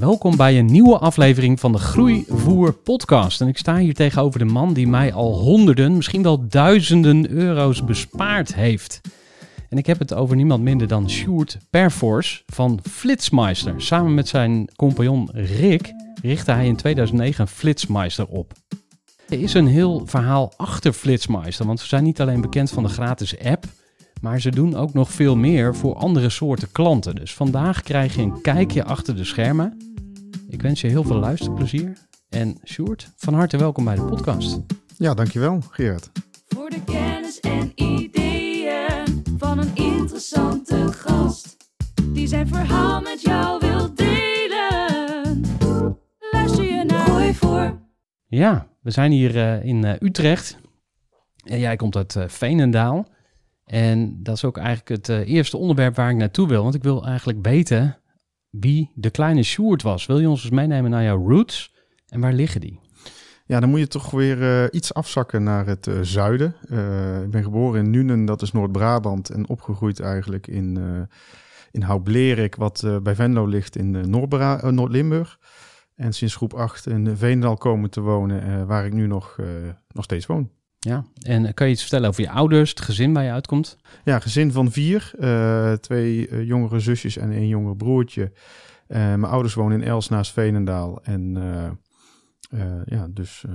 Welkom bij een nieuwe aflevering van de Groeivoer podcast. En ik sta hier tegenover de man die mij al honderden, misschien wel duizenden euro's bespaard heeft. En ik heb het over niemand minder dan Sjoerd Perforce van Flitsmeister. Samen met zijn compagnon Rick richtte hij in 2009 Flitsmeister op. Er is een heel verhaal achter Flitsmeister, want ze zijn niet alleen bekend van de gratis app, maar ze doen ook nog veel meer voor andere soorten klanten. Dus vandaag krijg je een kijkje achter de schermen. Ik wens je heel veel luisterplezier. En Sjoerd, van harte welkom bij de podcast. Ja, dankjewel Gerard. Voor de kennis en ideeën van een interessante gast. Die zijn verhaal met jou wil delen. Luister je naar Gooi voor. Ja, we zijn hier eh, in eh, Utrecht. En jij komt uit eh, Veenendaal. En dat is ook eigenlijk het eh, eerste onderwerp waar ik naartoe wil. Want ik wil eigenlijk weten wie de kleine Sjoerd was. Wil je ons eens meenemen naar jouw roots? En waar liggen die? Ja, dan moet je toch weer eh, iets afzakken naar het eh, zuiden. Ik ben geboren in Nuenen, dat is Noord-Brabant. En opgegroeid eigenlijk in, in Houblerik, wat bij Venlo ligt in Noord-Limburg. En sinds groep 8 in Veendal komen te wonen, waar ik nu nog, nog steeds woon. Ja, en kan je iets vertellen over je ouders, het gezin waar je uitkomt? Ja, gezin van vier. eh, twee eh, jongere zusjes en één jonger broertje. Eh, mijn ouders wonen in Els naast Veenendaal. En eh, eh, ja, dus eh,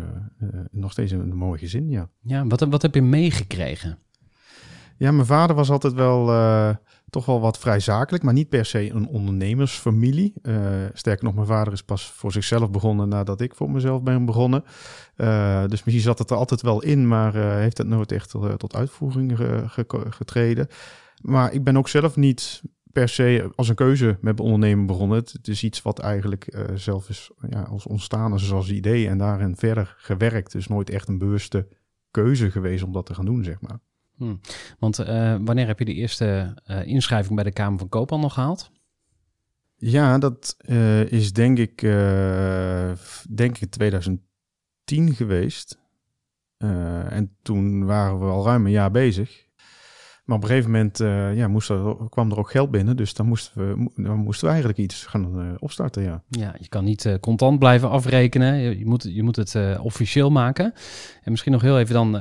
eh, nog steeds een, een mooi gezin, ja. Ja, wat, wat heb je meegekregen? Ja, mijn vader was altijd wel eh, toch wel wat vrij zakelijk, maar niet per se een ondernemersfamilie. Eh, sterker nog, mijn vader is pas voor zichzelf begonnen nadat ik voor mezelf ben begonnen. Eh, dus misschien zat het er altijd wel in, maar eh, heeft het nooit echt tot uitvoering ge- ge- getreden. Maar ik ben ook zelf niet per se als een keuze met ondernemen begonnen. Het, is iets wat eigenlijk zelf is ja, als ontstaan is als idee en daarin verder gewerkt. Dus nooit echt een bewuste keuze geweest om dat te gaan doen, zeg maar. Hm. Want eh, wanneer heb je de eerste eh, inschrijving bij de Kamer van Koophandel gehaald? Ja, dat eh, is denk ik, denk ik 2010 geweest. En toen waren we al ruim een jaar bezig. Maar op een gegeven moment eh, ja, moest kwam er ook geld binnen. Dus dan moesten we, dan moesten we eigenlijk iets gaan eh, opstarten, ja. Ja, je kan niet eh, contant blijven afrekenen. Je, je moet, je moet het officieel maken. En misschien nog heel even dan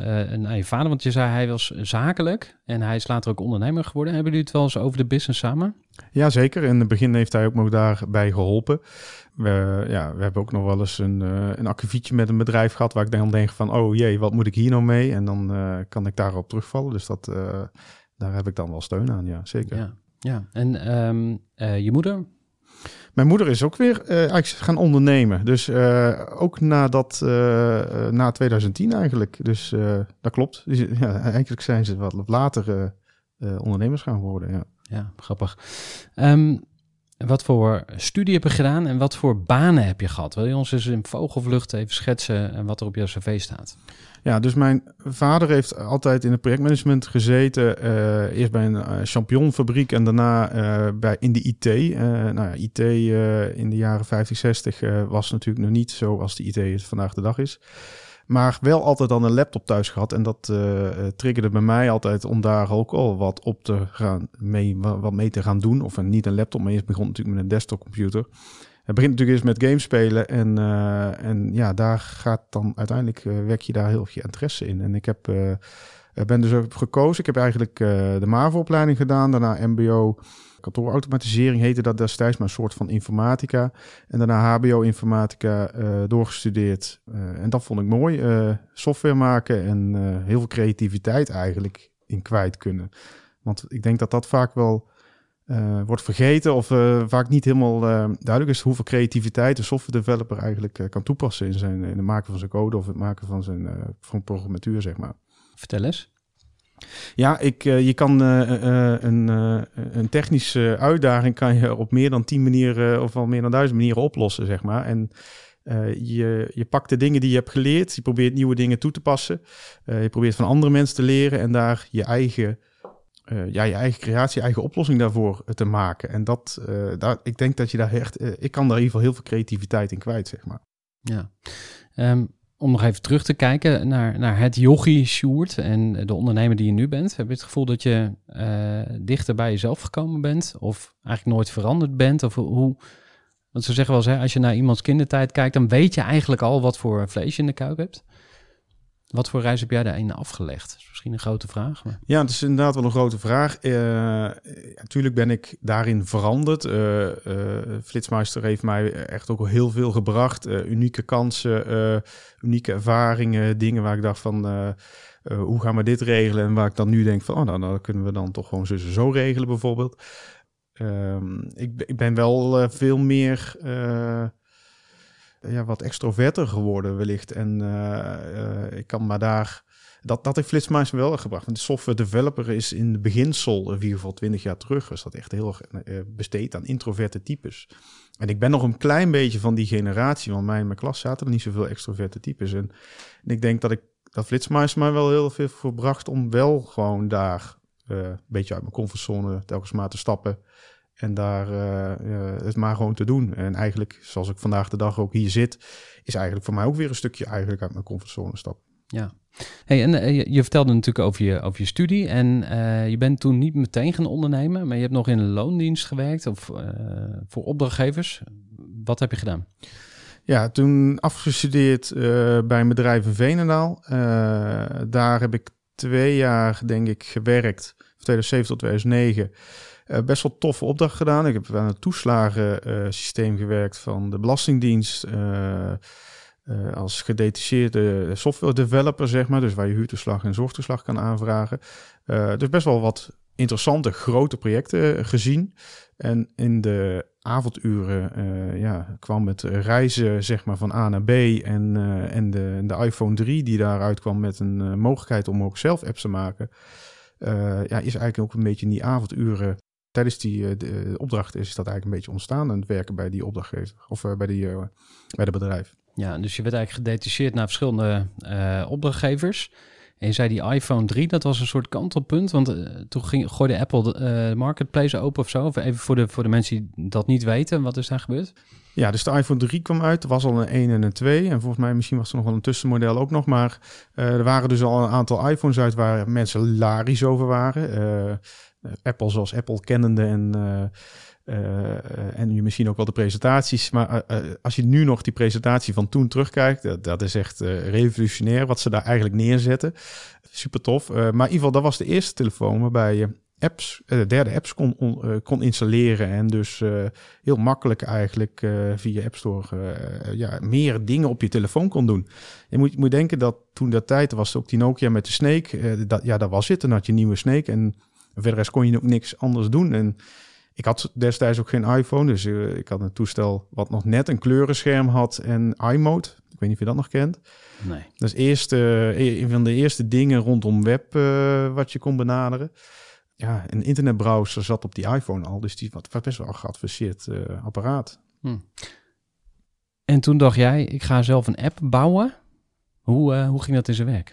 naar je vader. Want je zei hij was zakelijk. En hij is later ook ondernemer geworden. Hebben jullie het wel eens over de business samen? Ja, zeker. In het begin heeft hij ook nog daarbij geholpen. We, ja, we hebben ook nog wel eens een, eh een akkefietje met een bedrijf gehad... waar ik dan denk van, oh jee, wat moet ik hier nou mee? En dan eh, kan ik daarop terugvallen. Dus dat, eh, daar heb ik dan wel steun aan, ja, zeker. Ja. ja. En ehm, eh, je moeder? Mijn moeder is ook weer eigenlijk gaan ondernemen. Dus ook nadat, na 2010 eigenlijk. Dus dat klopt. Dus, ja, eigenlijk zijn ze wat later ondernemers gaan worden, ja. Ja, grappig. Ehm, wat voor studie heb je gedaan en wat voor banen heb je gehad? Wil je ons eens in vogelvlucht even schetsen en wat er op jouw cv staat? Ja, dus mijn vader heeft altijd in het projectmanagement gezeten. eh, eerst bij een eh, champignonfabriek en daarna eh, bij, in de IT. Eh, nou ja, IT eh, in de jaren 50, 60 eh, was natuurlijk nog niet zo als de IT het vandaag de dag is. Maar wel altijd dan een laptop thuis gehad. En dat uh, triggerde bij mij altijd om daar ook al wat op te gaan mee, wat mee te gaan doen. Of een, niet een laptop, maar eerst begon natuurlijk met een desktopcomputer. Het begint natuurlijk eens met games spelen. En, uh, en ja, daar gaat dan uiteindelijk wek je daar heel veel interesse in. En ik heb, ben dus gekozen. Ik heb eigenlijk de MAVO-opleiding gedaan, daarna MBO kantoorautomatisering heette dat destijds, maar een soort van informatica. En daarna HBO-informatica eh, doorgestudeerd. Uh, en dat vond ik mooi. Uh, software maken en heel veel creativiteit eigenlijk in kwijt kunnen. Want ik denk dat dat vaak wel wordt vergeten of vaak niet helemaal duidelijk is hoeveel creativiteit een software developer eigenlijk kan toepassen in, zijn, in het maken van zijn code of het maken van zijn van programmatuur, zeg maar. Vertel eens. Ja, ik, uh, je kan uh, uh, een, een technische uitdaging kan je op meer dan tien manieren of al meer dan duizend manieren oplossen, zeg maar. En je, je pakt de dingen die je hebt geleerd, je probeert nieuwe dingen toe te passen. je probeert van andere mensen te leren en daar je eigen, ja, je eigen creatie, je eigen oplossing daarvoor te maken. En dat, daar, ik denk dat je daar echt, ik kan daar in ieder geval heel veel creativiteit in kwijt, zeg maar. Ja. Um, om nog even terug te kijken naar, naar het yogi Sjoerd en de ondernemer die je nu bent. Heb je het gevoel dat je uh, dichter bij jezelf gekomen bent? Of eigenlijk nooit veranderd bent? Of hoe... Want ze zeggen wel eens, hè, als je naar iemands kindertijd kijkt, dan weet je eigenlijk al wat voor vlees je in de kuip hebt. Wat voor reis heb jij daarin afgelegd? Een grote vraag. Ja, het is inderdaad wel een grote vraag. Uh, natuurlijk ben ik daarin veranderd. Uh, Flitsmeister heeft mij echt ook al heel veel gebracht. unieke kansen, unieke ervaringen, dingen waar ik dacht van... hoe gaan we dit regelen? En waar ik dan nu denk van, oh, nou, dan kunnen we dan toch gewoon zo, zo regelen bijvoorbeeld. Ehm, ik, ik, ben wel veel meer ja, wat extroverter geworden wellicht. En ik kan maar daar... Dat, dat heeft Flitsmeister wel gebracht. Want de software developer is in de beginsel, in ieder geval 20 jaar terug, was dat echt heel erg uh, besteed aan introverte types. En ik ben nog een klein beetje van die generatie, want mij in mijn klas zaten er niet zoveel extroverte types. En, en ik denk dat ik dat Flitsmeister mij wel heel veel verbracht om wel gewoon daar een beetje uit mijn comfortzone telkens maar te stappen. En daar uh, het maar gewoon te doen. En eigenlijk, zoals ik vandaag de dag ook hier zit, is eigenlijk voor mij ook weer een stukje eigenlijk uit mijn comfortzone stap. Ja. Hey, en uh, je, vertelde natuurlijk over je, over je studie. En uh, je bent toen niet meteen gaan ondernemen, maar je hebt nog in een loondienst gewerkt of voor opdrachtgevers. Wat heb je gedaan? Ja, toen afgestudeerd bij een bedrijf in Venendaal. daar heb ik twee jaar, denk ik, gewerkt. Van 2007 tot 2009. Uh, best wel toffe opdracht gedaan. Ik heb aan het toeslagensysteem uh, gewerkt van de Belastingdienst. Als gedetacheerde software developer, zeg maar. Dus waar je huurtoeslag en zorgtoeslag kan aanvragen. dus best wel wat interessante, grote projecten gezien. En in de avonduren ja, kwam het reizen zeg maar, van A naar B. En, en de, de iPhone 3 die daaruit kwam met een mogelijkheid om ook zelf apps te maken. ja, is eigenlijk ook een beetje in die avonduren tijdens die eh, de, opdracht is dat eigenlijk een beetje ontstaan. En het werken bij die opdrachtgever of bij, die, bij de bedrijf. Ja, dus je werd eigenlijk gedetacheerd naar verschillende opdrachtgevers. En je zei die iPhone 3, dat was een soort kantelpunt. Want toen ging, gooide Apple de marketplace open of zo. Even voor de, voor de mensen die dat niet weten, wat is daar gebeurd? Ja, dus de iPhone 3 kwam uit. Er was al een 1 en een 2. En volgens mij misschien was er nog wel een tussenmodel ook nog. Maar er waren dus al een aantal iPhones uit waar mensen larisch over waren. Eh, Apple zoals Apple kennende en, en je misschien ook wel de presentaties. Maar als je nu nog die presentatie van toen terugkijkt, dat, is echt revolutionair wat ze daar eigenlijk neerzetten. Super tof. maar in ieder geval, dat was de eerste telefoon waarbij je apps, de derde apps kon, on, kon installeren. En dus heel makkelijk eigenlijk via App Store ja, meer dingen op je telefoon kon doen. Je moet, moet denken dat toen dat tijd was ook die Nokia met de Snake. dat, ja, dat was het. Dan had je nieuwe Snake en verder kon je ook niks anders doen. En ik had destijds ook geen iPhone, dus uh, ik had een toestel wat nog net een kleurenscherm had en iMode. Ik weet niet of je dat nog kent. Nee. Dat is eerst, uh, een van de eerste dingen rondom web uh, wat je kon benaderen. Ja, een internetbrowser zat op die iPhone al, dus die was best wel een apparaat. Hm. En toen dacht jij, ik ga zelf een app bouwen. Hoe, hoe ging dat in zijn werk?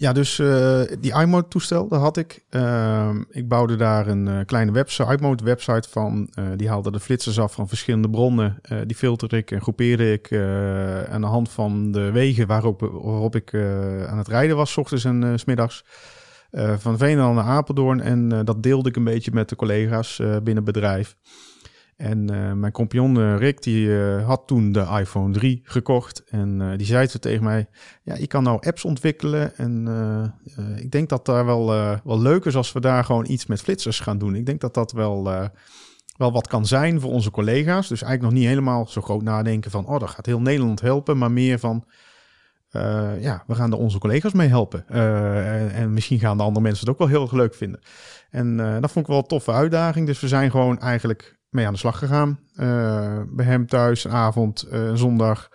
Ja, dus uh, die iMode toestel, dat had ik. Uh, ik bouwde daar een uh, kleine website, iMode website van. Uh, die haalde de flitsers af van verschillende bronnen. die filterde ik en groepeerde ik aan de hand van de wegen waarop, waarop ik aan het rijden was, s ochtends en s smiddags. van Veenendaal naar Apeldoorn. En dat deelde ik een beetje met de collega's binnen het bedrijf. En uh, mijn compagnon uh, Rick, die uh, had toen de iPhone 3 gekocht. En die zei toen tegen mij, ja, je kan nou apps ontwikkelen. En ik denk dat daar wel, wel leuk is als we daar gewoon iets met flitsers gaan doen. Ik denk dat dat wel, wel wat kan zijn voor onze collega's. Dus eigenlijk nog niet helemaal zo groot nadenken van, oh, dat gaat heel Nederland helpen. Maar meer van, ja, we gaan er onze collega's mee helpen. En, en, misschien gaan de andere mensen het ook wel heel erg leuk vinden. En dat vond ik wel een toffe uitdaging. Dus we zijn gewoon eigenlijk mee aan de slag gegaan. Uh, bij hem thuis, avond, een zondag.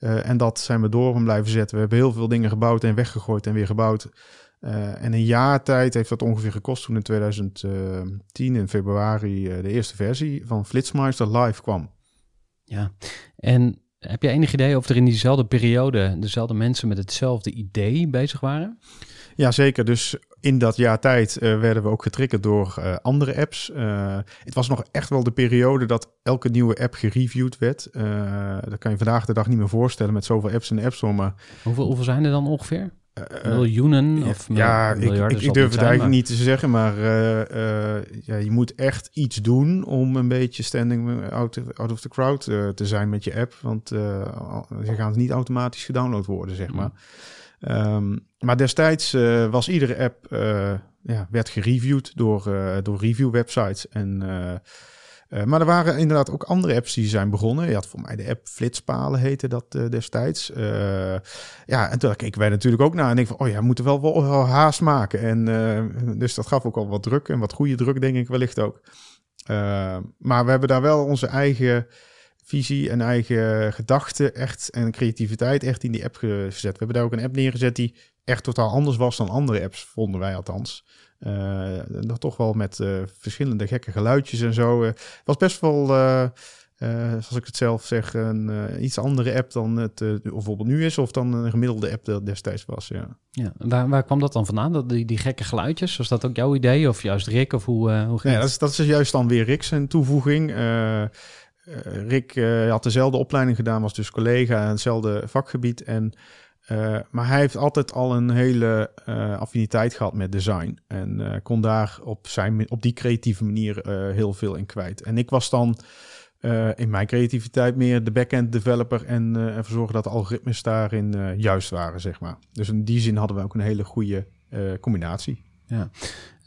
Uh, en dat zijn we door om blijven zetten. We hebben heel veel dingen gebouwd en weggegooid en weer gebouwd. en een jaar tijd heeft dat ongeveer gekost toen in 2010 in februari de eerste versie van Flitsmeister live kwam. Ja, en heb je enig idee of er in diezelfde periode dezelfde mensen met hetzelfde idee bezig waren? Ja, zeker. Dus in dat jaar tijd uh, werden we ook getriggerd door uh, andere apps. Uh, het was nog echt wel de periode dat elke nieuwe app gereviewd werd. dat kan je vandaag de dag niet meer voorstellen met zoveel apps in de App Store. Maar... Hoeveel, hoeveel zijn er dan ongeveer? Miljoenen of ja, ik, ik, ik durf het eigenlijk maar... niet te zeggen, maar ja, je moet echt iets doen om een beetje standing out, out of the crowd te zijn met je app. Want ze gaan niet automatisch gedownload worden, zeg maar. Um, maar destijds uh, was iedere app uh, ja, werd gereviewd door, uh, door review websites. En, maar er waren inderdaad ook andere apps die zijn begonnen. Je had voor mij de app Flitspalen heette dat destijds. ja, en toen keken wij natuurlijk ook naar en ik van, oh ja, we moeten wel, wel, haast maken. En dus dat gaf ook al wat druk en wat goede druk, denk ik wellicht ook. maar we hebben daar wel onze eigen visie en eigen gedachten echt en creativiteit echt in die app gezet. We hebben daar ook een app neergezet die echt totaal anders was dan andere apps, vonden wij althans. Uh, nog toch wel met uh, verschillende gekke geluidjes en zo. Uh, het was best wel, zoals ik het zelf zeg, een iets andere app dan het bijvoorbeeld nu is, of dan een gemiddelde app dat destijds was. Ja. Ja, waar, waar kwam dat dan vandaan? Dat, die, die gekke geluidjes? Was dat ook jouw idee of juist Rick? Of hoe, hoe ging nee, dat, is, dat is juist dan weer Rick zijn toevoeging. Rick had dezelfde opleiding gedaan, was dus collega, hetzelfde vakgebied en uh, maar hij heeft altijd al een hele uh, affiniteit gehad met design. En uh, kon daar op, zijn, op die creatieve manier heel veel in kwijt. En ik was dan in mijn creativiteit meer de back-end developer en ervoor zorgen dat de algoritmes daarin juist waren, zeg maar. Dus in die zin hadden we ook een hele goede combinatie. Ja.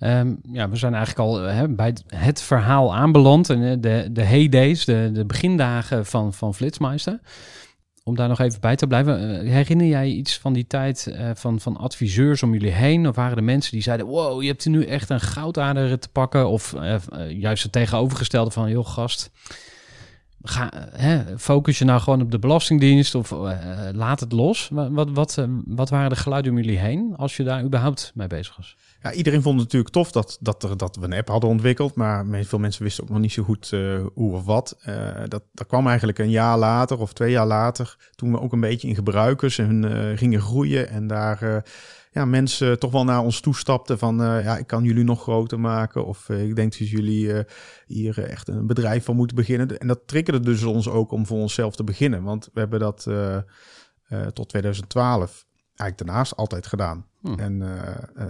Um, ja, we zijn eigenlijk al hè, bij het verhaal aanbeland. En de, de heydays, de, de begindagen van, van Flitsmeister om daar nog even bij te blijven. Eh, herinner jij iets van die tijd van, van adviseurs om jullie heen? Of waren er mensen die zeiden: Wow, je hebt er nu echt een goudader te pakken? Of juist het tegenovergestelde van: Joh, gast, ga, focus je nou gewoon op de Belastingdienst of laat het los? Wat, wat, wat waren de geluiden om jullie heen als je daar überhaupt mee bezig was? Ja, iedereen vond het natuurlijk tof dat, dat, dat we een app hadden ontwikkeld. Maar veel mensen wisten ook nog niet zo goed uh, hoe of wat. Uh, dat, dat kwam eigenlijk een jaar later of twee jaar later. Toen we ook een beetje in gebruikers en uh, gingen groeien. En daar ja, mensen toch wel naar ons toestapten van... ja, ik kan jullie nog groter maken. Of ik denk dat jullie hier echt een bedrijf van moeten beginnen. En dat triggerde dus ons ook om voor onszelf te beginnen. Want we hebben dat tot 2012 eigenlijk daarnaast altijd gedaan. Hm. En uh, uh,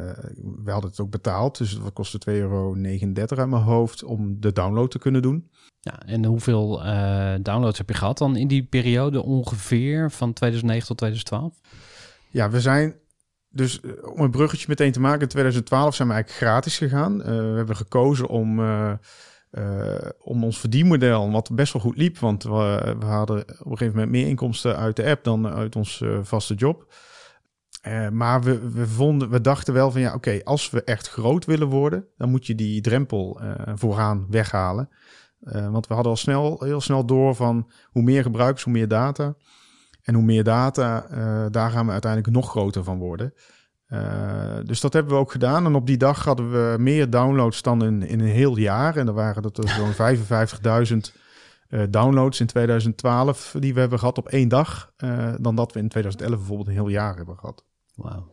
we hadden het ook betaald, dus het kostte 2,39 euro uit mijn hoofd om de download te kunnen doen. Ja, en hoeveel uh, downloads heb je gehad dan in die periode ongeveer van 2009 tot 2012? Ja, we zijn dus om een bruggetje meteen te maken, in 2012 zijn we eigenlijk gratis gegaan. we hebben gekozen om, om ons verdienmodel, wat best wel goed liep, want we, we hadden op een gegeven moment meer inkomsten uit de app dan uit ons vaste job. Uh, maar we, we, vonden, we dachten wel van ja, oké, als we echt groot willen worden, dan moet je die drempel uh, vooraan weghalen. Uh, want we hadden al snel, heel snel door van hoe meer gebruikers, hoe meer data. En hoe meer data, daar gaan we uiteindelijk nog groter van worden. dus dat hebben we ook gedaan. En op die dag hadden we meer downloads dan in, in een heel jaar. En er waren er zo'n 55.000 downloads in 2012 die we hebben gehad op één dag. dan dat we in 2011 bijvoorbeeld een heel jaar hebben gehad.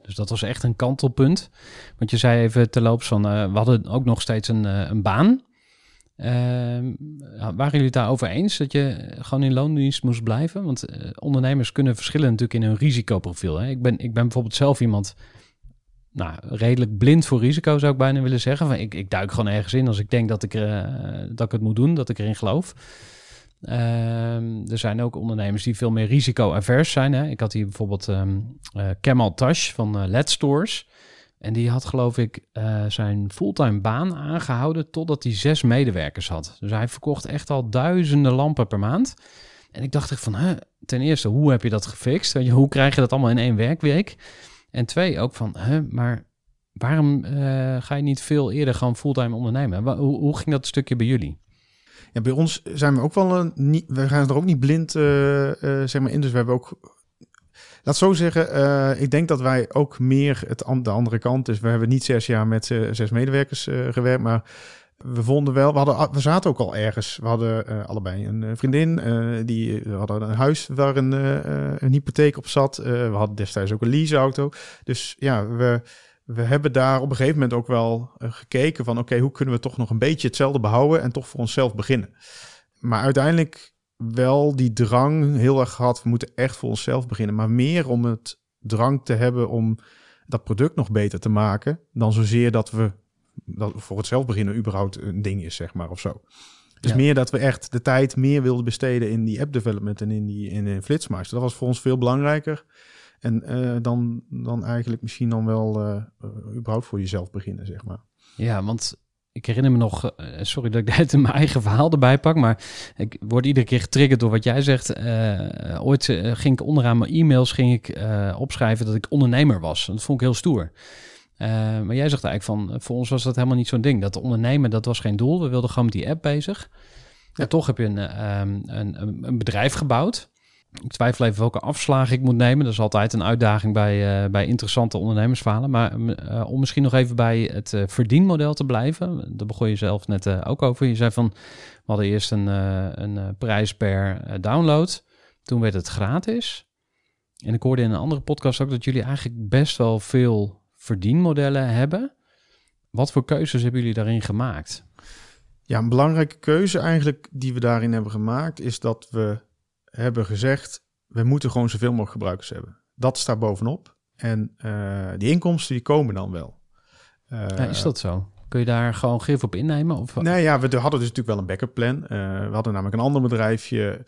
Dus dat was echt een kantelpunt. Want je zei even terloops van, eh, we hadden ook nog steeds een, eh, een baan. Ja, waren jullie het daarover eens dat je gewoon in loondienst moest blijven? Want eh, ondernemers kunnen verschillen natuurlijk in hun risicoprofiel. Hè? Ik, ben, ik ben bijvoorbeeld zelf iemand, nou, redelijk blind voor risico zou ik bijna willen zeggen. Van, ik, ik duik gewoon ergens in als ik denk dat ik, dat ik het moet doen, dat ik erin geloof. Ehm, er zijn ook ondernemers die veel meer risico-avers zijn. Hè? Ik had hier bijvoorbeeld um, Kemal Tash van uh, Stores. En die had geloof ik uh, zijn fulltime baan aangehouden totdat hij zes medewerkers had. Dus hij verkocht echt al duizenden lampen per maand. En ik dacht echt van, ten eerste, hoe heb je dat gefixt? Hoe krijg je dat allemaal in één werkweek? En twee, ook van, maar waarom ga je niet veel eerder gewoon fulltime ondernemen? Hoe, hoe ging dat stukje bij jullie? Ja, bij ons zijn we ook wel een, niet, we gaan er ook niet blind uh, zeg maar in. Dus we hebben ook Laat zo zeggen, ik denk dat wij ook meer het de andere kant. Dus we hebben niet zes jaar met zes medewerkers gewerkt, maar we vonden wel, we, hadden, we zaten ook al ergens. We hadden allebei een vriendin, die, hadden een huis waar een, een hypotheek op zat. we hadden destijds ook een leaseauto. Dus ja, we, we hebben daar op een gegeven moment ook wel gekeken van... oké, hoe kunnen we toch nog een beetje hetzelfde behouden en toch voor onszelf beginnen. Maar uiteindelijk wel die drang heel erg gehad. We moeten echt voor onszelf beginnen. Maar meer om het drang te hebben om dat product nog beter te maken. Dan zozeer dat we dat voor het zelf beginnen überhaupt een ding is, zeg maar, of zo. Dus ja. meer dat we echt de tijd meer wilden besteden in die app development en in die in, in Flitsmeister. Dat was voor ons veel belangrijker. En uh, dan, dan eigenlijk misschien dan wel uh, uh, überhaupt voor jezelf beginnen, zeg maar. Ja, want ik herinner me nog, sorry dat ik het in mijn eigen verhaal erbij pak, maar ik word iedere keer getriggerd door wat jij zegt. Uh, ooit ging ik onderaan mijn e-mails ging ik opschrijven dat ik ondernemer was. Dat vond ik heel stoer. maar jij zegt eigenlijk van, voor ons was dat helemaal niet zo'n ding. Dat ondernemen, dat was geen doel. We wilden gewoon met die app bezig. Ja. En toch heb je een, um, een, een bedrijf gebouwd. Ik twijfel even welke afslagen ik moet nemen. Dat is altijd een uitdaging bij, uh, bij interessante ondernemersverhalen. Maar uh, om misschien nog even bij het uh, verdienmodel te blijven. Daar begon je zelf net ook over. Je zei van, we hadden eerst een, een prijs per download. Toen werd het gratis. En ik hoorde in een andere podcast ook dat jullie eigenlijk best wel veel verdienmodellen hebben. Wat voor keuzes hebben jullie daarin gemaakt? Ja, een belangrijke keuze eigenlijk die we daarin hebben gemaakt... is dat we hebben gezegd, we moeten gewoon zoveel mogelijk gebruikers hebben. Dat staat bovenop. En uh, die inkomsten die komen dan wel. Uh, ja, is dat zo? Kun je daar gewoon gif op innemen? Of? Nee, ja, we hadden dus natuurlijk wel een backup plan. Uh, we hadden namelijk een ander bedrijfje.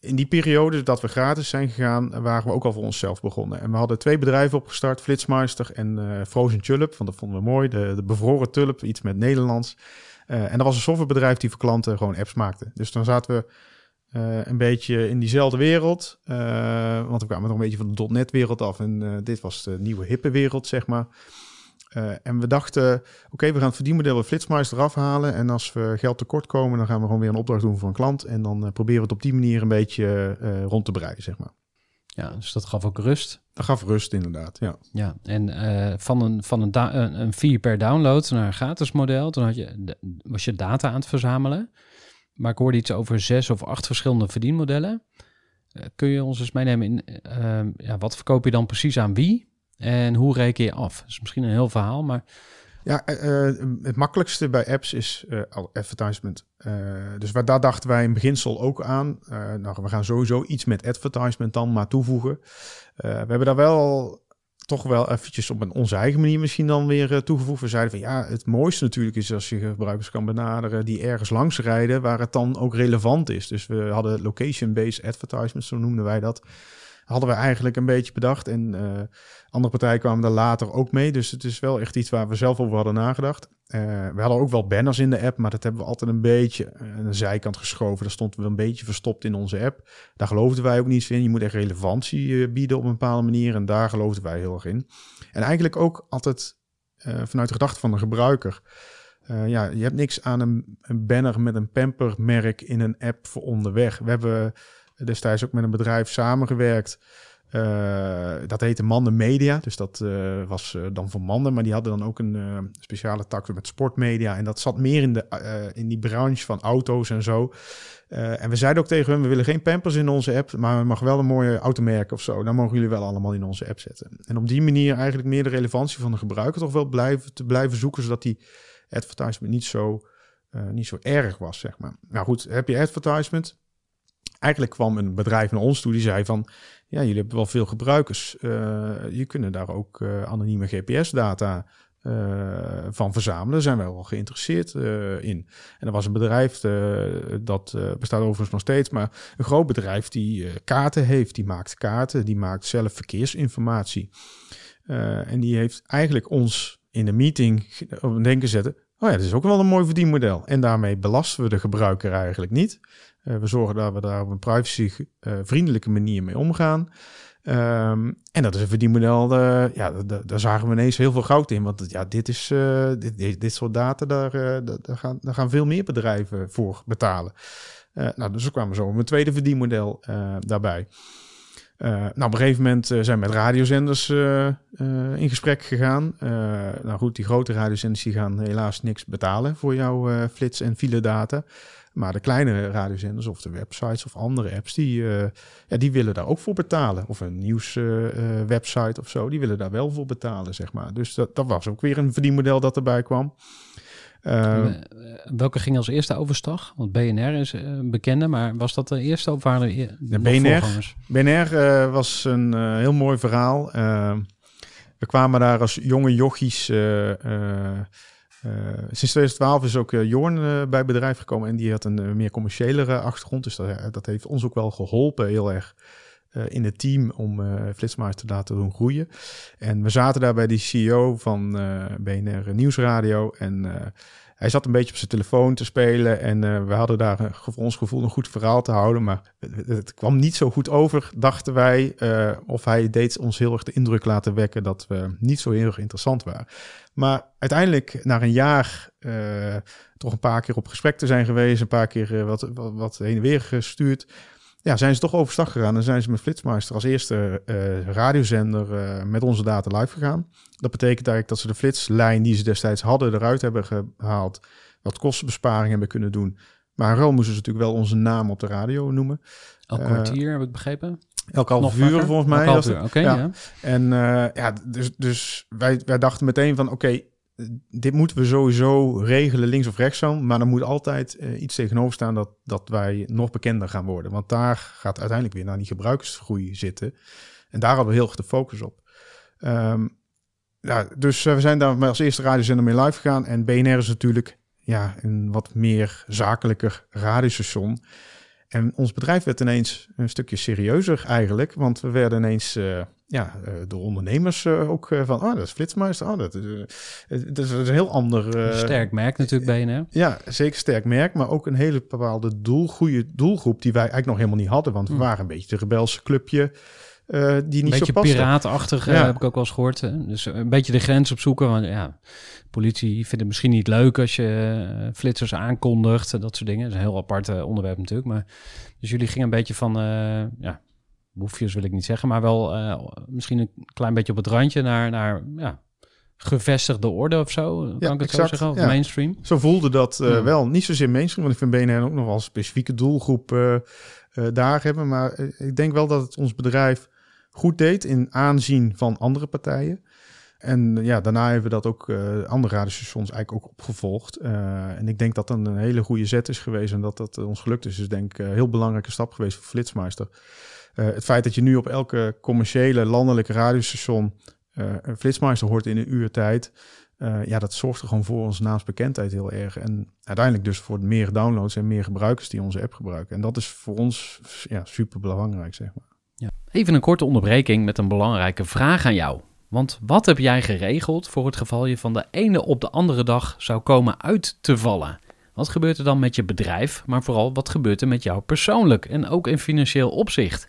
In die periode dat we gratis zijn gegaan, waren we ook al voor onszelf begonnen. En we hadden twee bedrijven opgestart, Flitsmeister en Frozen Tulip. Want dat vonden we mooi, de, de bevroren tulp, iets met Nederlands. en dat was een softwarebedrijf die voor klanten gewoon apps maakte. Dus dan zaten we uh, een beetje in diezelfde wereld. Uh, want we kwamen nog een beetje van de .NET-wereld af. En uh, dit was de nieuwe hippe wereld, zeg maar. en we dachten, oké, okay, we gaan het verdienmodel bij Flitsmeister afhalen. En als we geld tekort komen, dan gaan we gewoon weer een opdracht doen voor een klant. En dan proberen we het op die manier een beetje rond te breien, zeg maar. Ja, dus dat gaf ook rust. Dat gaf rust, inderdaad, ja. Ja, en van, een, van een, een, een fee per download naar een gratis model, toen had je, was je data aan het verzamelen. Maar ik hoorde iets over zes of acht verschillende verdienmodellen. Uh, kun je ons eens meenemen in uh, ja, wat verkoop je dan precies aan wie en hoe reken je af? Dat is misschien een heel verhaal, maar. Ja, uh, het makkelijkste bij apps is advertisement. dus waar, daar dachten wij in beginsel ook aan. nou, we gaan sowieso iets met advertisement dan maar toevoegen. we hebben daar wel toch wel eventjes op een onze eigen manier misschien dan weer uh, toegevoegd. We zeiden van ja, het mooiste natuurlijk is als je gebruikers kan benaderen die ergens langs rijden waar het dan ook relevant is. Dus we hadden location-based advertisements, zo noemden wij dat. Hadden we eigenlijk een beetje bedacht en uh, andere partijen kwamen daar later ook mee. Dus het is wel echt iets waar we zelf over hadden nagedacht. Uh, we hadden ook wel banners in de app, maar dat hebben we altijd een beetje aan de zijkant geschoven. Daar stond we een beetje verstopt in onze app. Daar geloofden wij ook niet in. Je moet echt relevantie bieden op een bepaalde manier. En daar geloofden wij heel erg in. En eigenlijk ook altijd vanuit de gedachte van de gebruiker. ja, je hebt niks aan een, een banner met een pampermerk in een app voor onderweg. We hebben destijds ook met een bedrijf samengewerkt. Eh, dat heette Manden Media, dus dat eh, was eh, dan voor Manden. Maar die hadden dan ook een speciale tak met sportmedia. En dat zat meer in, de, in die branche van auto's en zo. En we zeiden ook tegen hun, we willen geen Pampers in onze app, maar we mag wel een mooie automerk of zo. Dan mogen jullie wel allemaal in onze app zetten. En op die manier eigenlijk meer de relevantie van de gebruiker toch wel blijven, te blijven zoeken, zodat die advertisement niet zo, niet zo erg was, zeg maar. Nou goed, heb je advertisement? Eigenlijk kwam een bedrijf naar ons toe die zei van, ja, jullie hebben wel veel gebruikers. Eh, je kunnen daar ook eh, anonieme GPS-data eh, van verzamelen. Daar zijn wij wel geïnteresseerd in. En er was een bedrijf, dat bestaat overigens nog steeds, maar een groot bedrijf die kaarten heeft. Die maakt kaarten, die maakt zelf verkeersinformatie. En die heeft eigenlijk ons in de meeting op denken zetten. Oh ja, dat is ook wel een mooi verdienmodel. En daarmee belasten we de gebruiker eigenlijk niet. Eh, we zorgen dat we daar op een privacyvriendelijke manier mee omgaan. Ehm, en dat is een verdienmodel, eh, ja, da- da- daar zagen we ineens heel veel goud in. Want ja, dit, is, eh, dit, dit, soort data, daar, eh, da- daar, gaan, daar gaan veel meer bedrijven voor betalen. Eh, nou, dus we kwamen zo met een tweede verdienmodel eh, daarbij. Eh, nou, op een gegeven moment eh, zijn we met radiozenders eh, eh, in gesprek gegaan. Eh, nou goed, die grote radiozenders die gaan helaas niks betalen voor jouw eh, flits- en filedata. Maar de kleine radiozenders of de websites of andere apps, die, eh, ja, die willen daar ook voor betalen. Of een nieuwswebsite website of zo, die willen daar wel voor betalen, zeg maar. Dus dat, dat was ook weer een verdienmodel dat erbij kwam. Eh, Eh, welke ging als eerste overstag? Want BNR is eh, een bekende, maar was dat de eerste of waren er e- nog BNR. BNR eh, was een eh, heel mooi verhaal. Eh, we kwamen daar als jonge jochies. Eh, sinds 2012 is ook eh, Jorn eh, bij het bedrijf gekomen en die had een meer commerciëlere achtergrond. Dus dat, heeft ons ook wel geholpen heel erg in het team om eh Flitsmeister te laten doen groeien. En we zaten daar bij die CEO van BNR Nieuwsradio en hij zat een beetje op zijn telefoon te spelen en eh, we hadden daar voor ons gevoel een goed verhaal te houden, maar het, kwam niet zo goed over, dachten wij. eh, of hij deed ons heel erg de indruk laten wekken dat we niet zo heel erg interessant waren. Maar uiteindelijk, na een jaar, eh, toch een paar keer op gesprek te zijn geweest, een paar keer wat, wat heen en weer gestuurd. Ja, zijn ze toch overstag gegaan en zijn ze met Flitsmeister als eerste eh, radiozender eh, met onze data live gegaan. Dat betekent eigenlijk dat ze de flitslijn die ze destijds hadden eruit hebben gehaald, wat kostenbesparing hebben kunnen doen. Maar in moesten ze natuurlijk wel onze naam op de radio noemen. Elk Eh, kwartier, heb ik begrepen. Elk half uur volgens mij. Elk half was het. uur, Oké, Ja. ja. En ja, dus, dus wij, wij dachten meteen van oké, dit moeten we sowieso regelen links of rechtsom. Maar er moet altijd eh, iets tegenover staan dat, dat wij nog bekender gaan worden. Want daar gaat uiteindelijk weer naar die gebruikersgroei zitten. En daar hadden we heel erg de focus op. Ehm, ja, dus eh, we zijn daar als eerste radiozender mee live gegaan. En BNR is natuurlijk ja, een wat meer zakelijker radiostation. En ons bedrijf werd ineens een stukje serieuzer eigenlijk. Want we werden ineens eh, ja, eh, door ondernemers eh, ook eh, van... Oh, dat is Flitsmeister. Oh, dat, is, dat is een heel ander... Sterk merk natuurlijk BNR. Ja, zeker sterk merk. Maar ook een hele bepaalde doel, goede doelgroep... die wij eigenlijk nog helemaal niet hadden. Want we Hmm. waren een beetje de rebelse clubje... eh, die niet beetje zo paste. piratenachtig eh, Ja. heb ik ook wel eens gehoord. hè. Dus een beetje de grens opzoeken. Want ja, politie vindt het misschien niet leuk als je flitsers aankondigt. en Dat soort dingen. Dat is een heel apart onderwerp natuurlijk. Maar, dus jullie gingen een beetje van, ja, boefjes wil ik niet zeggen. Maar wel eh, misschien een klein beetje op het randje naar, naar ja, gevestigde orde of zo. Kan Ja, ik het exact, zo zeggen? Of ja. mainstream? Zo voelde dat eh, Hmm. wel. Niet zozeer mainstream, want ik vind BNR ook nog wel een specifieke doelgroep eh, daar hebben. Maar ik denk wel dat het ons bedrijf goed deed in aanzien van andere partijen. En ja, daarna hebben we dat ook eh, andere radiostations eigenlijk ook opgevolgd. En ik denk dat dat een hele goede zet is geweest en dat dat ons gelukt is. Dus denk ik een heel belangrijke stap geweest voor Flitsmeister. Eh, het feit dat je nu op elke commerciële landelijke radiostation eh, een Flitsmeister hoort in een uur tijd. Eh, ja, dat zorgt er gewoon voor onze naamsbekendheid heel erg. En uiteindelijk dus voor meer downloads en meer gebruikers die onze app gebruiken. En dat is voor ons ja, super belangrijk, zeg maar. Even een korte onderbreking met een belangrijke vraag aan jou. Want wat heb jij geregeld voor het geval je van de ene op de andere dag zou komen uit te vallen? Wat gebeurt er dan met je bedrijf, maar vooral wat gebeurt er met jou persoonlijk en ook in financieel opzicht?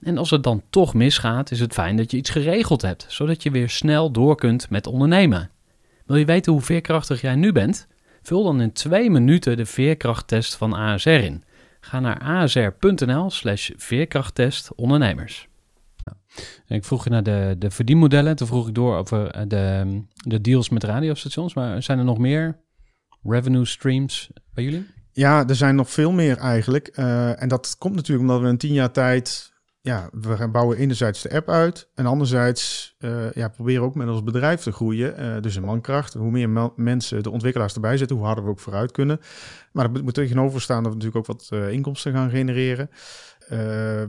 En als het dan toch misgaat, is het fijn dat je iets geregeld hebt, zodat je weer snel door kunt met ondernemen. Wil je weten hoe veerkrachtig jij nu bent? Vul dan in twee minuten de veerkrachttest van ASR in. Ga naar asr.nl slash veerkrachttest ondernemers. Ik vroeg je naar de, de verdienmodellen. Toen vroeg ik door over eh, de, de deals met radiostations. Maar zijn er nog meer revenue streams bij jullie? Ja, er zijn nog veel meer eigenlijk. Uh, en dat komt natuurlijk omdat we in tien jaar tijd... Ja, we bouwen enerzijds de app uit. En anderzijds uh, ja, proberen ook met ons bedrijf te groeien. Uh, dus een mankracht. Hoe meer mensen, de ontwikkelaars erbij zitten, hoe harder we ook vooruit kunnen. Maar dat moet tegenover staan dat we natuurlijk ook wat inkomsten gaan genereren.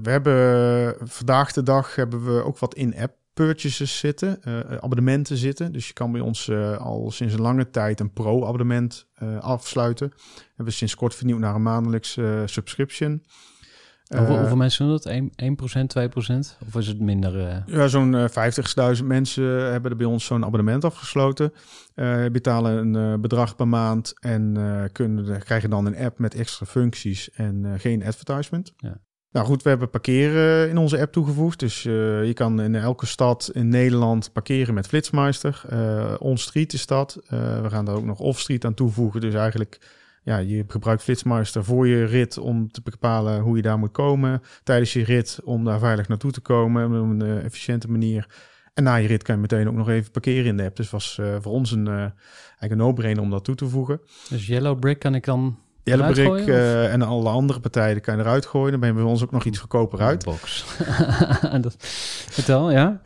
We hebben vandaag de dag hebben we ook wat in-app purchases zitten, abonnementen zitten. Dus je kan bij ons al sinds een lange tijd een pro-abonnement afsluiten. We hebben sinds kort vernieuwd naar een maandelijks subscription. Hoeveel, hoeveel, mensen doen dat? 1, 1% 2%? Of is het minder? Ja, zo'n 50.000 mensen hebben er bij ons zo'n abonnement afgesloten. betalen een bedrag per maand en kunnen, krijgen dan een app met extra functies en geen advertisement. Ja. Nou goed, we hebben parkeren in onze app toegevoegd. Dus uh, je kan in elke stad in Nederland parkeren met Flitsmeister. Uh, On-street is dat. Uh, we gaan daar ook nog off-street aan toevoegen. Dus eigenlijk, ja, je gebruikt Flitsmeister voor je rit om te bepalen hoe je daar moet komen. Tijdens je rit om daar veilig naartoe te komen op een efficiënte manier. En na je rit kan je meteen ook nog even parkeren in de app. Dus was voor ons een, eigenlijk een no-brainer om dat toe te voegen. Dus Yellow Brick kan ik dan Jellebrick uh, en alle andere partijen kan je eruit gooien. Dan ben je bij ons ook nog iets goedkoper uit. Box. dat, vertel, ja.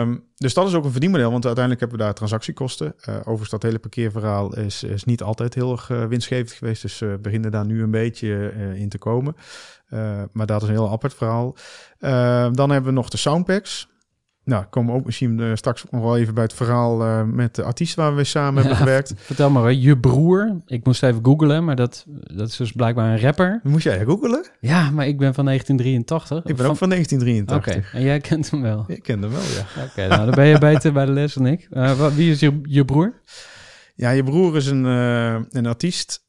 Um, dus dat is ook een verdienmodel, want uiteindelijk hebben we daar transactiekosten. Uh, overigens, dat hele parkeerverhaal is, is niet altijd heel erg uh, winstgevend geweest. Dus we beginnen daar nu een beetje in te komen. maar dat is een heel apart verhaal. Ehm, dan hebben we nog de soundpacks. Nou, komen we ook misschien uh, straks nog wel even bij het verhaal uh, met de artiest waar we samen hebben gewerkt. Vertel maar, je broer. Ik moest even googlen, maar dat, dat is dus blijkbaar een rapper. Moest jij googlen? Ja, maar ik ben van 1983. Ik ben ook van 1983. Oké, en jij kent hem wel? Ik ken hem wel, ja. Oké, nou dan ben je beter bij de les dan ik. Uh, wie is je, je broer? Ja, je broer is een, een artiest.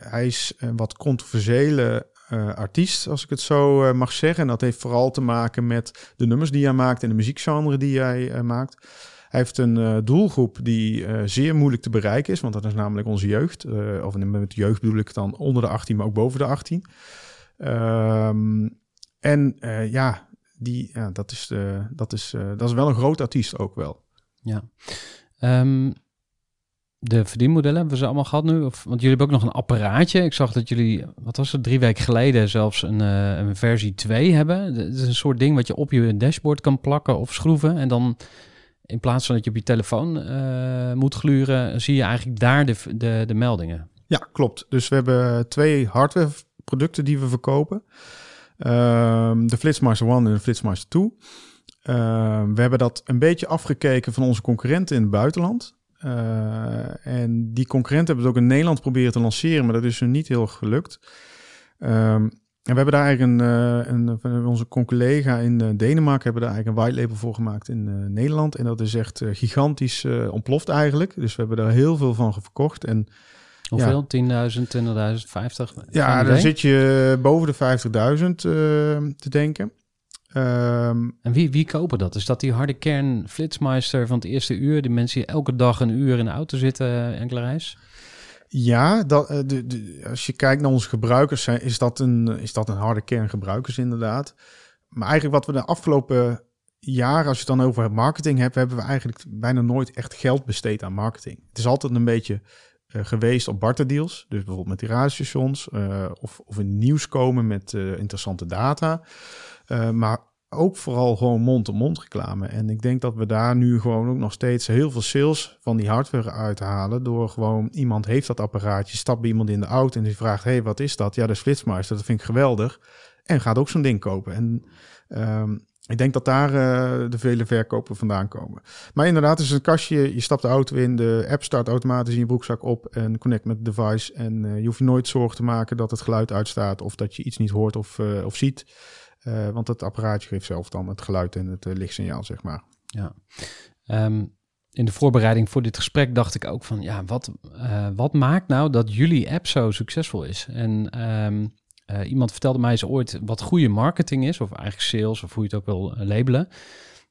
hij is een wat controversiële uh, artiest, als ik het zo uh, mag zeggen. En dat heeft vooral te maken met de nummers die hij maakt en de muziekgenre die hij uh, maakt. Hij heeft een doelgroep die zeer moeilijk te bereiken is, want dat is namelijk onze jeugd. of met jeugd bedoel ik dan onder de 18, maar ook boven de 18. Um, en ja, die, ja, dat, is, dat, is, dat is wel een groot artiest ook wel. Ja. Um, de verdienmodellen hebben we ze allemaal gehad nu? Of, want jullie hebben ook nog een apparaatje. Ik zag dat jullie, wat was het, drie weken geleden zelfs een, uh, een versie 2 hebben. Het is een soort ding wat je op je dashboard kan plakken of schroeven. En dan in plaats van dat je op je telefoon uh, moet gluren, zie je eigenlijk daar de, de, de meldingen. Ja, klopt. Dus we hebben twee hardware producten die we verkopen. Um, de Flitsmeister 1 en de Flitsmeister 2. Uh, we hebben dat een beetje afgekeken van onze concurrenten in het buitenland. Uh, en die concurrenten hebben het ook in Nederland proberen te lanceren, maar dat is er niet heel gelukt. Um, en we hebben daar eigenlijk een, uh, een onze collega in uh, Denemarken hebben daar eigenlijk een white label voor gemaakt in Nederland. En dat is echt gigantisch ontploft eigenlijk. Dus we hebben daar heel veel van verkocht. En Hoeveel? Ja. 10.000, 20.000, 50? Ja, dan zit je boven de 50.000 te denken. Um, en wie, wie kopen dat? Is dat die harde kern flitsmeister van het eerste uur? Die mensen die elke dag een uur in de auto zitten, eh, enkele reis? Ja, dat, eh, de, de, als je kijkt naar onze gebruikers, is, dat een, is dat een harde kern gebruikers inderdaad. Maar eigenlijk wat we de afgelopen jaren, als je het dan over marketing hebt, hebben we eigenlijk bijna nooit echt geld besteed aan marketing. Het is altijd een beetje uh, geweest op barterdeals. Dus bijvoorbeeld met die radiostations uh, of, of in nieuws komen met uh, interessante data. Maar ook vooral gewoon mond-to-mond reclame. En ik denk dat we daar nu gewoon ook nog steeds heel veel sales van die hardware uithalen. Door gewoon iemand heeft dat apparaatje, stapt bij iemand in de auto en die vraagt: hey, wat is dat? Ja, dat is Flitsmeister, dat vind ik geweldig. En gaat ook zo'n ding kopen. En um, Ik denk dat daar uh, de vele verkopen vandaan komen. Maar inderdaad, is een kastje. Je stapt de auto in, de app start automatisch in je broekzak op en connect met het device. En uh, je hoeft nooit zorgen te maken dat het geluid uitstaat of dat je iets niet hoort of, of ziet. Want het apparaatje geeft zelf dan het geluid en het lichtsignaal, zeg maar. Ja. Um, in de voorbereiding voor dit gesprek dacht ik ook van, ja, wat, wat maakt nou dat jullie app zo succesvol is? En uh, iemand vertelde mij eens ooit wat goede marketing is, of eigenlijk sales, of hoe je het ook wil eh, labelen.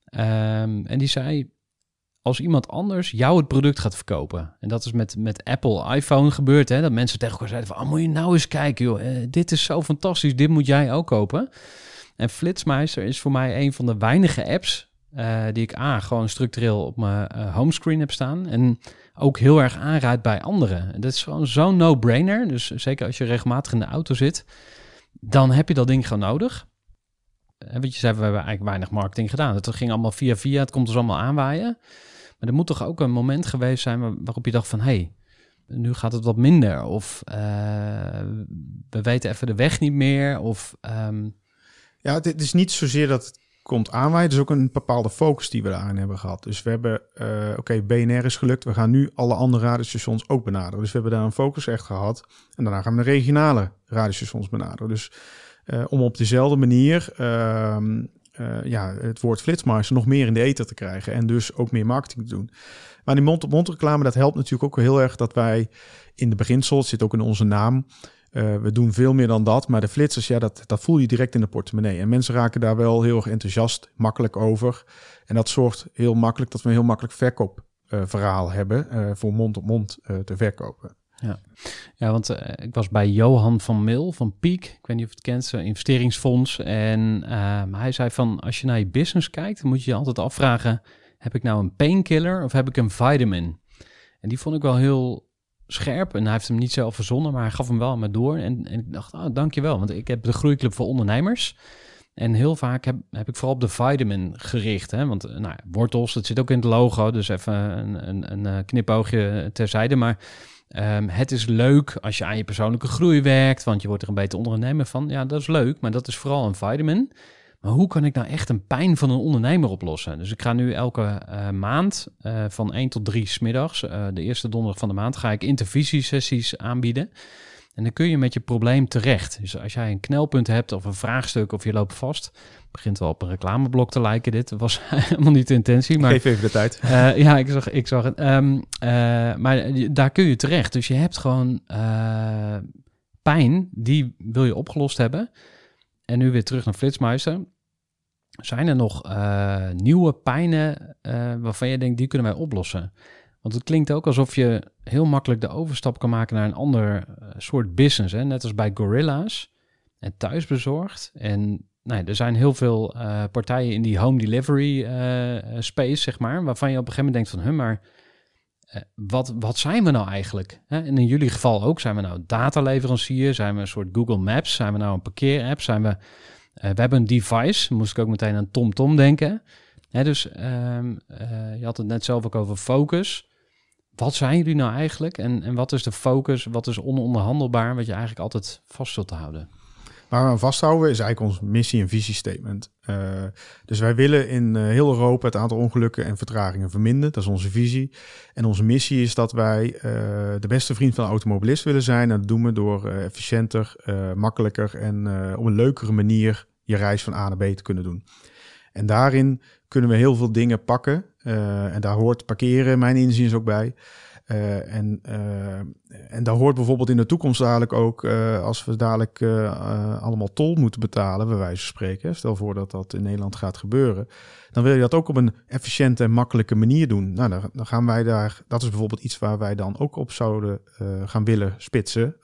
Um, en die zei, als iemand anders jou het product gaat verkopen. En dat is met, met Apple iPhone gebeurd, hè, dat mensen tegen zeiden van, oh, moet je nou eens kijken, joh, dit is zo fantastisch, dit moet jij ook kopen. En Flitsmeister is voor mij een van de weinige apps uh, die ik A, gewoon structureel op mijn uh, homescreen heb staan. En ook heel erg aanraad bij anderen. Dat is gewoon zo'n no-brainer. Dus zeker als je regelmatig in de auto zit, dan heb je dat ding gewoon nodig. En eh, wat je zei, we hebben eigenlijk weinig marketing gedaan. Het ging allemaal via via, het komt dus allemaal aanwaaien. Maar er moet toch ook een moment geweest zijn waarop je dacht van... hé, hey, nu gaat het wat minder. Of we weten even de weg niet meer. Of, um... Ja, het is niet zozeer dat het komt aanwaaien. Het is ook een bepaalde focus die we daarin hebben gehad. Dus we hebben, uh, oké, BNR is gelukt. We gaan nu alle andere radiostations ook benaderen. Dus we hebben daar een focus echt gehad. En daarna gaan we de regionale radiostations benaderen. Dus uh, om op dezelfde manier uh, ja, het woord flitsmeister nog meer in de ether te krijgen. En dus ook meer marketing te doen. Maar die mond-op-mond reclame, dat helpt natuurlijk ook heel erg dat wij in de beginsel, het zit ook in onze naam... Uh, we doen veel meer dan dat, maar de flitsers, ja, dat, dat voel je direct in de portemonnee. En mensen raken daar wel heel erg enthousiast, makkelijk over. En dat zorgt heel makkelijk dat we een heel makkelijk verkoopverhaal uh, hebben uh, voor mond-op-mond te verkopen. Ja, ja want ik was bij Johan van Mil van Peak. Ik weet niet of je het kent, zijn investeringsfonds. En ehm, hij zei van, als je naar je business kijkt, dan moet je je altijd afvragen... heb ik nou een painkiller of heb ik een vitamin? En die vond ik wel heel scherp. En hij heeft hem niet zelf verzonnen, maar hij gaf hem wel aan me door. En, en ik dacht, oh, dankjewel. Want ik heb de Groeiclub voor Ondernemers. En heel vaak heb, heb ik vooral op de vitamin gericht. Hè? Want nou, wortels, dat zit ook in het logo. Dus even een, een, een eh, knipoogje terzijde. Maar um, het is leuk als je aan je persoonlijke groei werkt. Want je wordt er een beter ondernemer van. Ja, dat is leuk. Maar dat is vooral een vitamin. Maar hoe kan ik nou echt een pijn van een ondernemer oplossen? Dus ik ga nu elke uh, maand uh, van 1 tot 3 smiddags, uh, de eerste donderdag van de maand, ga ik intervisiesessies aanbieden. En dan kun je met je probleem terecht. Dus als jij een knelpunt hebt of een vraagstuk of je loopt vast, begint wel op een reclameblok te lijken. Dit was helemaal niet de intentie. Maar, Geef even de tijd. ja, ik zag, ik zag het. Um, maar daar kun je terecht. Dus je hebt gewoon pijn, die wil je opgelost hebben. En nu weer terug naar Flitsmeister. Zijn er nog uh, nieuwe pijnen uh, waarvan je denkt, die kunnen wij oplossen? Want het klinkt ook alsof je heel makkelijk de overstap kan maken naar een ander uh, soort business. Hè? Net als bij Gorilla's en thuisbezorgd. En nou, er zijn heel veel partijen in die home delivery space, zeg maar, waarvan je op een gegeven moment denkt van, huh, maar wat, wat zijn we nou eigenlijk? En in jullie geval ook, zijn we nou dataleverancier? Zijn we een soort Google Maps? Zijn we nou een parkeerapp? Zijn we uh, we hebben een device, moest ik ook meteen aan TomTom -tom denken. Dus um, uh, je had het net zelf ook over focus. Wat zijn jullie nou eigenlijk? En, en wat is de focus? Wat is ononderhandelbaar? Wat je eigenlijk altijd vast zult houden? Waar we aan vasthouden is eigenlijk ons missie- en visiestatement. Uh, dus wij willen in uh, heel Europa het aantal ongelukken en vertragingen verminderen. Dat is onze visie. En onze missie is dat wij uh, de beste vriend van de automobilist willen zijn. En dat doen we door efficiënter, makkelijker en op een leukere manier je reis van A naar B te kunnen doen. En daarin kunnen we heel veel dingen pakken. en daar hoort parkeren, mijn inziens, ook bij. Uh, en, uh, en daar hoort bijvoorbeeld in de toekomst dadelijk ook, uh, als we dadelijk allemaal tol moeten betalen, bij wijze van spreken. Stel voor dat dat in Nederland gaat gebeuren. Dan wil je dat ook op een efficiënte en makkelijke manier doen. Nou, dan, gaan wij daar, dat is bijvoorbeeld iets waar wij dan ook op zouden gaan willen spitsen.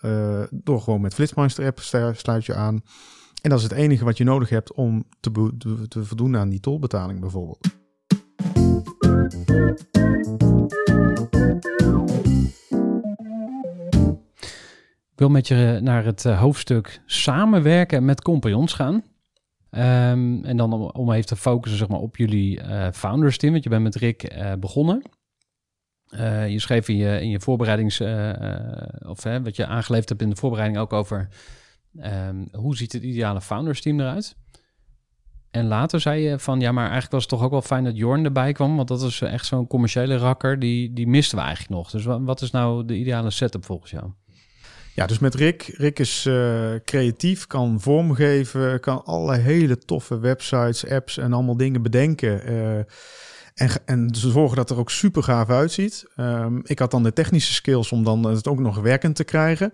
door gewoon met Flitsmeister app sluit je aan. En dat is het enige wat je nodig hebt om te, te voldoen aan die tolbetaling bijvoorbeeld. Wil met je naar het eh, hoofdstuk samenwerken met compagnons gaan. Um, en dan om, even te focussen zeg maar, op jullie uh, founders team, want je bent met Rick begonnen. Je schreef in je, in je voorbereidings, of wat je aangeleverd hebt in de voorbereiding ook over um, hoe ziet het ideale founders team eruit. En later zei je van, ja, maar eigenlijk was het toch ook wel fijn dat Jorn erbij kwam, want dat is echt zo'n commerciële rakker, die, die misten we eigenlijk nog. Dus wa- wat is nou de ideale setup volgens jou? Ja, dus met Rick. Rick is eh, creatief, kan vormgeven, kan allerlei hele toffe websites, apps en allemaal dingen bedenken. eh, en, en zorgen dat er ook super gaaf uitziet. Ehm, ik had dan de technische skills om dan het ook nog werkend te krijgen.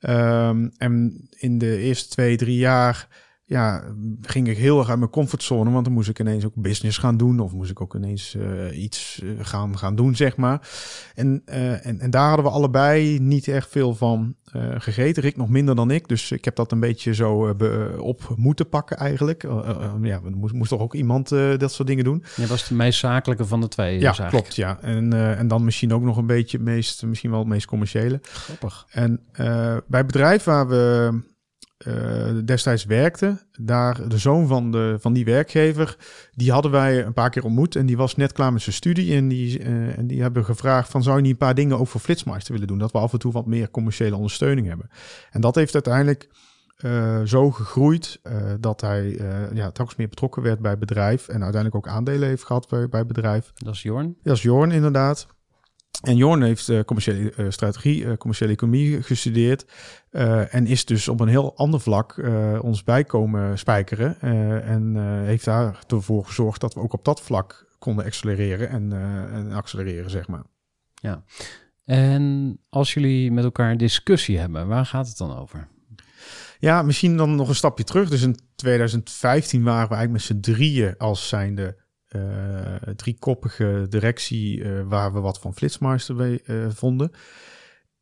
Ehm, en in de eerste twee, drie jaar ja, ging ik heel erg uit mijn comfortzone. Want dan moest ik ineens ook business gaan doen. Of moest ik ook ineens eh, iets eh, gaan, gaan doen, zeg maar. En, eh, en, en daar hadden we allebei niet echt veel van gegeten. Rick nog minder dan ik. Dus ik heb dat een beetje zo be- op moeten pakken eigenlijk. Ja, er moest, moest toch ook iemand dat soort dingen doen. Je was de meest zakelijke van de twee. Ja, dus klopt. Ja. En, en dan misschien ook nog een beetje het meest, misschien wel het meest commerciële. Grappig. En bij het bedrijf waar we destijds werkten, daar de zoon van, de, van die werkgever, die hadden wij een paar keer ontmoet. En die was net klaar met zijn studie. En die, eh, en die hebben gevraagd van, zou je niet een paar dingen ook voor Flitsmeister willen doen? Dat we af en toe wat meer commerciële ondersteuning hebben. En dat heeft uiteindelijk eh, zo gegroeid eh, dat hij eh, ja, telkens meer betrokken werd bij het bedrijf. En uiteindelijk ook aandelen heeft gehad bij, bij het bedrijf. Dat is Jorn. Dat is Jorn inderdaad. En Jorn heeft eh, commerciële eh, strategie, eh, commerciële economie gestudeerd. en is dus op een heel ander vlak ons bijkomen spijkeren. en heeft daar ervoor gezorgd dat we ook op dat vlak konden accelereren en, en accelereren, zeg maar. En als jullie met elkaar een discussie hebben, waar gaat het dan over? Ja, misschien dan nog een stapje terug. Dus in 2015 waren we eigenlijk met z'n drieën als zijnde driekoppige directie... eh, waar we wat van Flitsmeister mee, eh, vonden.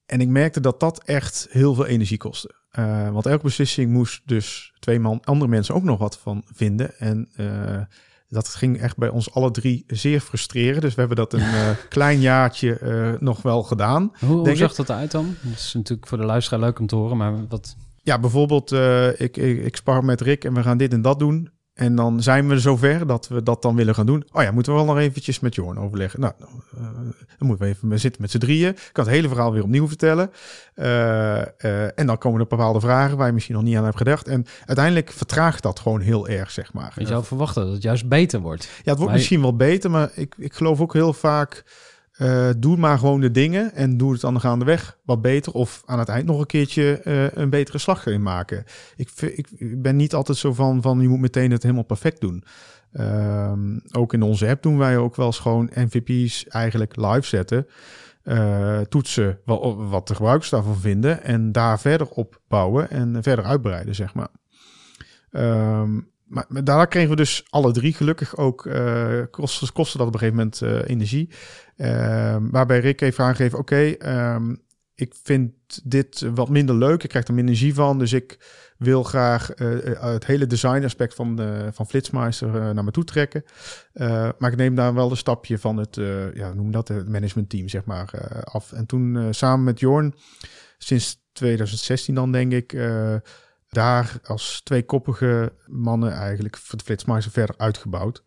En ik merkte dat dat echt heel veel energie kostte. Eh, want elke beslissing moest dus twee man, andere mensen ook nog wat van vinden. En eh, dat ging echt bij ons alle drie zeer frustreren. Dus we hebben dat een eh, klein jaartje eh, nog wel gedaan. Hoe, zag dat eruit dan? Dat is natuurlijk voor de luisteraar leuk om te horen, maar wat... Ja, bijvoorbeeld, eh, ik, ik, ik spar met Rick en we gaan dit en dat doen. En dan zijn we zover dat we dat dan willen gaan doen. Oh ja, moeten we wel nog eventjes met Jorn overleggen. Nou, eh, dan moeten we even zitten met z'n drieën. Ik kan het hele verhaal weer opnieuw vertellen. Eh, eh, en dan komen er bepaalde vragen waar je misschien nog niet aan hebt gedacht. En uiteindelijk vertraagt dat gewoon heel erg, zeg maar. Je zou verwachten dat het juist beter wordt. Ja, het wordt Maar- misschien wel beter, maar ik, ik geloof ook heel vaak... eh, doe maar gewoon de dingen en doe het dan gaandeweg wat beter. Of aan het eind nog een keertje eh, een betere slag erin maken. Ik, ik ben niet altijd zo van, van je moet meteen het helemaal perfect doen. Ehm, ook in onze app doen wij ook wel eens gewoon MVP's eigenlijk live zetten. Eh, toetsen wat, wat de gebruikers daarvan vinden. En daar verder op bouwen en verder uitbreiden, zeg maar. Ehm, maar, maar kregen we dus alle drie gelukkig ook, eh kostte, kostte dat op een gegeven moment eh, energie. Ehm, waarbij Rick heeft aangegeven, oké, ehm, ik vind dit wat minder leuk. Ik krijg er minder energie van. Dus ik wil graag eh, het hele designaspect van, de, van Flitsmeister naar me toe trekken. Maar ik neem daar wel een stapje van het, ja, noem dat, het managementteam, zeg maar, af. En toen samen met Jorn, sinds 2016 dan denk ik, daar als tweekoppige mannen eigenlijk voor de Flitsmeister verder uitgebouwd.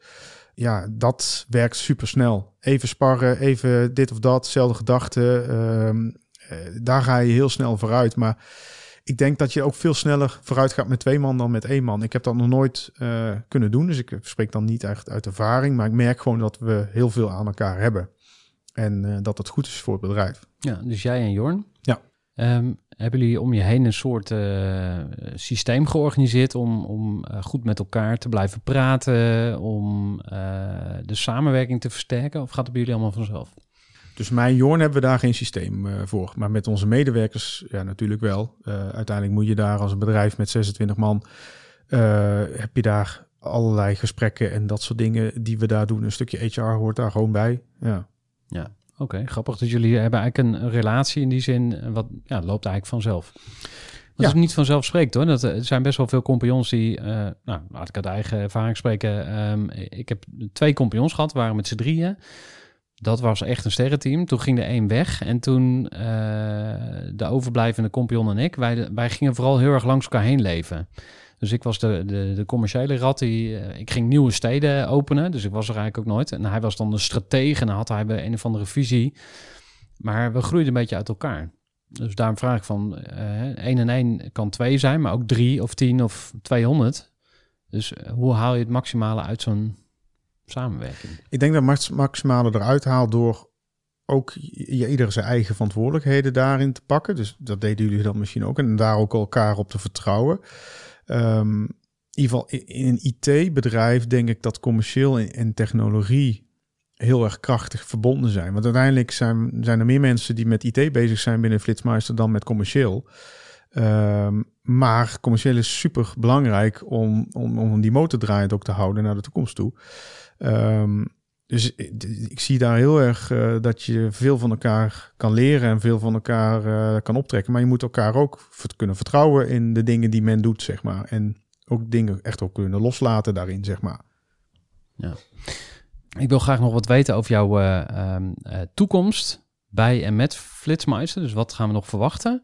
Ja, dat werkt super snel. Even sparren, even dit of dat, dezelfde gedachten. ehm, eh, daar ga je heel snel vooruit. Maar ik denk dat je ook veel sneller vooruit gaat met twee man dan met één man. Ik heb dat nog nooit eh, kunnen doen, dus ik spreek dan niet echt uit ervaring. Maar ik merk gewoon dat we heel veel aan elkaar hebben. En eh, dat het goed is voor het bedrijf. Ja, dus jij en Jorn. Ja. Ehm, hebben jullie om je heen een soort eh, systeem georganiseerd om, om eh, goed met elkaar te blijven praten, om eh, de samenwerking te versterken? Of gaat het bij jullie allemaal vanzelf? Dus mijn Jorn hebben we daar geen systeem voor. Maar met onze medewerkers, ja, natuurlijk wel. Uiteindelijk moet je daar als een bedrijf met 26 man, heb je daar allerlei gesprekken en dat soort dingen die we daar doen. Een stukje HR hoort daar gewoon bij. Ja. Oké, grappig. Dus jullie hebben eigenlijk een, relatie in die zin, eh, wat ja, loopt eigenlijk vanzelf. Dat Ja. is niet vanzelfsprekend hoor. Dat, eh, er zijn best wel veel compagnons die, eh, nou, laat ik uit eigen ervaring spreken. Ehm, ik heb twee compagnons gehad, waren met z'n drieën. Dat was echt een sterrenteam. Toen ging de een weg en toen de overblijvende compagnon en ik, wij, wij gingen vooral heel erg langs elkaar heen leven. Dus ik was de, de, de commerciële rat. Die, eh, ik ging nieuwe steden openen. Dus ik was er eigenlijk ook nooit. En hij was dan de stratege. En had hij een of andere visie. Maar we groeiden een beetje uit elkaar. Dus daarom vraag ik van... eh 1 en 1 kan 2 zijn. Maar ook 3 of 10 of 200. Dus eh, hoe haal je het maximale uit zo'n samenwerking? Ik denk dat max maximale eruit haalt door ook je, ieder zijn eigen verantwoordelijkheden daarin te pakken. Dus dat deden jullie dan misschien ook. En daar ook elkaar op te vertrouwen. Ehm, in ieder geval in een IT-bedrijf denk ik dat commercieel en, technologie heel erg krachtig verbonden zijn. Want uiteindelijk zijn, zijn er meer mensen die met IT bezig zijn binnen Flitsmeister dan met commercieel. Ehm, maar commercieel is super belangrijk om, om, om die motor draaiend ook te houden naar de toekomst toe. Ehm, dus ik, zie daar heel erg uh, dat je veel van elkaar kan leren en veel van elkaar uh, kan optrekken. Maar je moet elkaar ook kunnen vertrouwen in de dingen die men doet, zeg maar. En ook dingen echt ook kunnen loslaten daarin, zeg maar. Ja. Ik wil graag nog wat weten over jouw uh, toekomst bij en met Flitsmeister. Dus wat gaan we nog verwachten?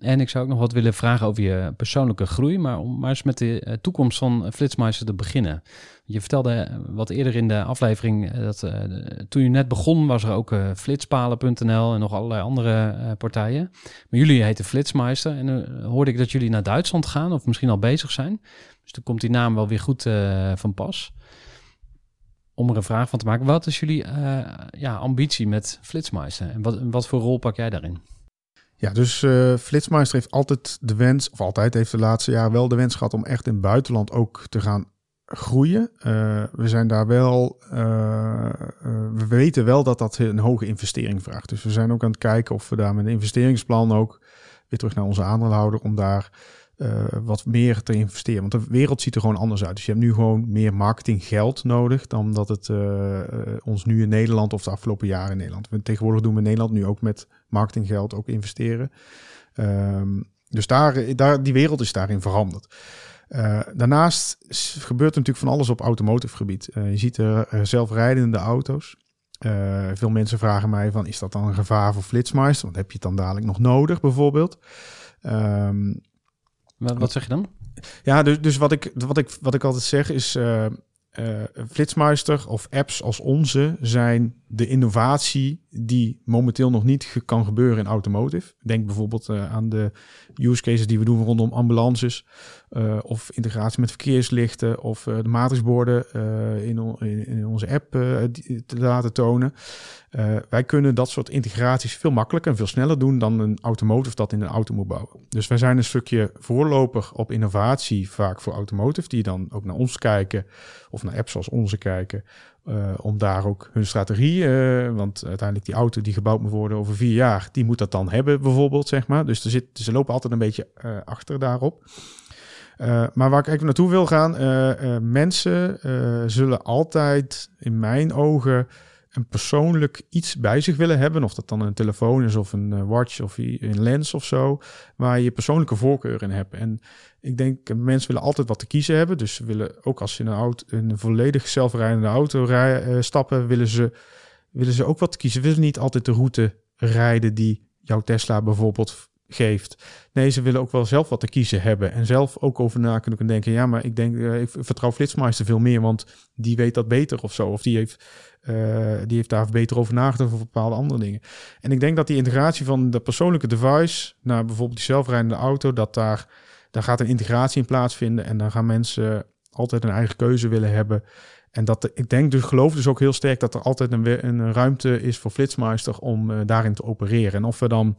En ik zou ook nog wat willen vragen over je persoonlijke groei, maar om maar eens met de uh, toekomst van Flitsmeister te beginnen. Je vertelde wat eerder in de aflevering dat uh, toen je net begon was er ook flitspalen.nl en nog allerlei andere partijen. Maar jullie heten Flitsmeister en dan hoorde ik dat jullie naar Duitsland gaan of misschien al bezig zijn. Dus dan komt die naam wel weer goed van pas om er een vraag van te maken. Wat is jullie ja, ambitie met Flitsmeister? En wat, wat voor rol pak jij daarin? Ja, dus uh, Flitsmeister heeft altijd de wens, of altijd heeft de laatste jaar wel de wens gehad om echt in het buitenland ook te gaan groeien. Uh, we zijn daar wel, we weten wel dat dat een hoge investering vraagt. Dus we zijn ook aan het kijken of we daar met een investeringsplan ook weer terug naar onze aandeelhouder om daar uh, wat meer te investeren. Want de wereld ziet er gewoon anders uit. Dus je hebt nu gewoon meer marketinggeld nodig dan dat het uh, ons nu in Nederland of de afgelopen jaren in Nederland. Tegenwoordig doen we in Nederland nu ook met marketinggeld ook investeren. Um, dus daar, daar, die wereld is daarin veranderd. Daarnaast gebeurt er natuurlijk van alles op automotive gebied. Je ziet er zelfrijdende auto's. Veel mensen vragen mij van, is dat dan een gevaar voor Flitsmeister? Want heb je dan dadelijk nog nodig bijvoorbeeld? Um, wat, wat zeg je dan? Ja, dus, dus wat, ik, wat, ik, wat ik altijd zeg is... Uh, Flitsmeister of apps als onze zijn de innovatie die momenteel nog niet kan gebeuren in automotive. Denk bijvoorbeeld uh, aan de use cases die we doen rondom ambulances uh, of integratie met verkeerslichten of de matrixborden in, in, in, onze app te laten tonen. wij kunnen dat soort integraties veel makkelijker en veel sneller doen dan een automotive dat in een auto moet bouwen. Dus wij zijn een stukje voorloper op innovatie vaak voor automotive, die dan ook naar ons kijken of naar apps zoals onze kijken. Uh, om daar ook hun strategie, uh, want uiteindelijk die auto die gebouwd moet worden over vier jaar, die moet dat dan hebben bijvoorbeeld, zeg maar. Dus zit, ze lopen altijd een beetje uh, achter daarop. maar waar ik eigenlijk naartoe wil gaan, mensen zullen altijd in mijn ogen een persoonlijk iets bij zich willen hebben. Of dat dan een telefoon is of een watch of een lens of zo. Waar je persoonlijke voorkeur in hebt. En ik denk, mensen willen altijd wat te kiezen hebben. Dus ze willen ook als ze in een, auto, een volledig zelfrijdende auto rijden, uh, stappen, willen ze, willen ze ook wat kiezen. Ze willen niet altijd de route rijden die jouw Tesla bijvoorbeeld geeft. Nee, ze willen ook wel zelf wat te kiezen hebben. En zelf ook over na kunnen denken. Ja, maar ik denk, uh, ik vertrouw Flitsmeister veel meer, want die weet dat beter of zo. Of die heeft, uh, die heeft daar beter over nagedacht over bepaalde andere dingen. En ik denk dat die integratie van de persoonlijke device naar bijvoorbeeld die zelfrijdende auto, dat daar daar gaat een integratie in plaatsvinden en dan gaan mensen altijd een eigen keuze willen hebben. En dat ik denk dus, geloof dus ook heel sterk dat er altijd een, een ruimte is voor Flitsmeister om uh, daarin te opereren. En of we dan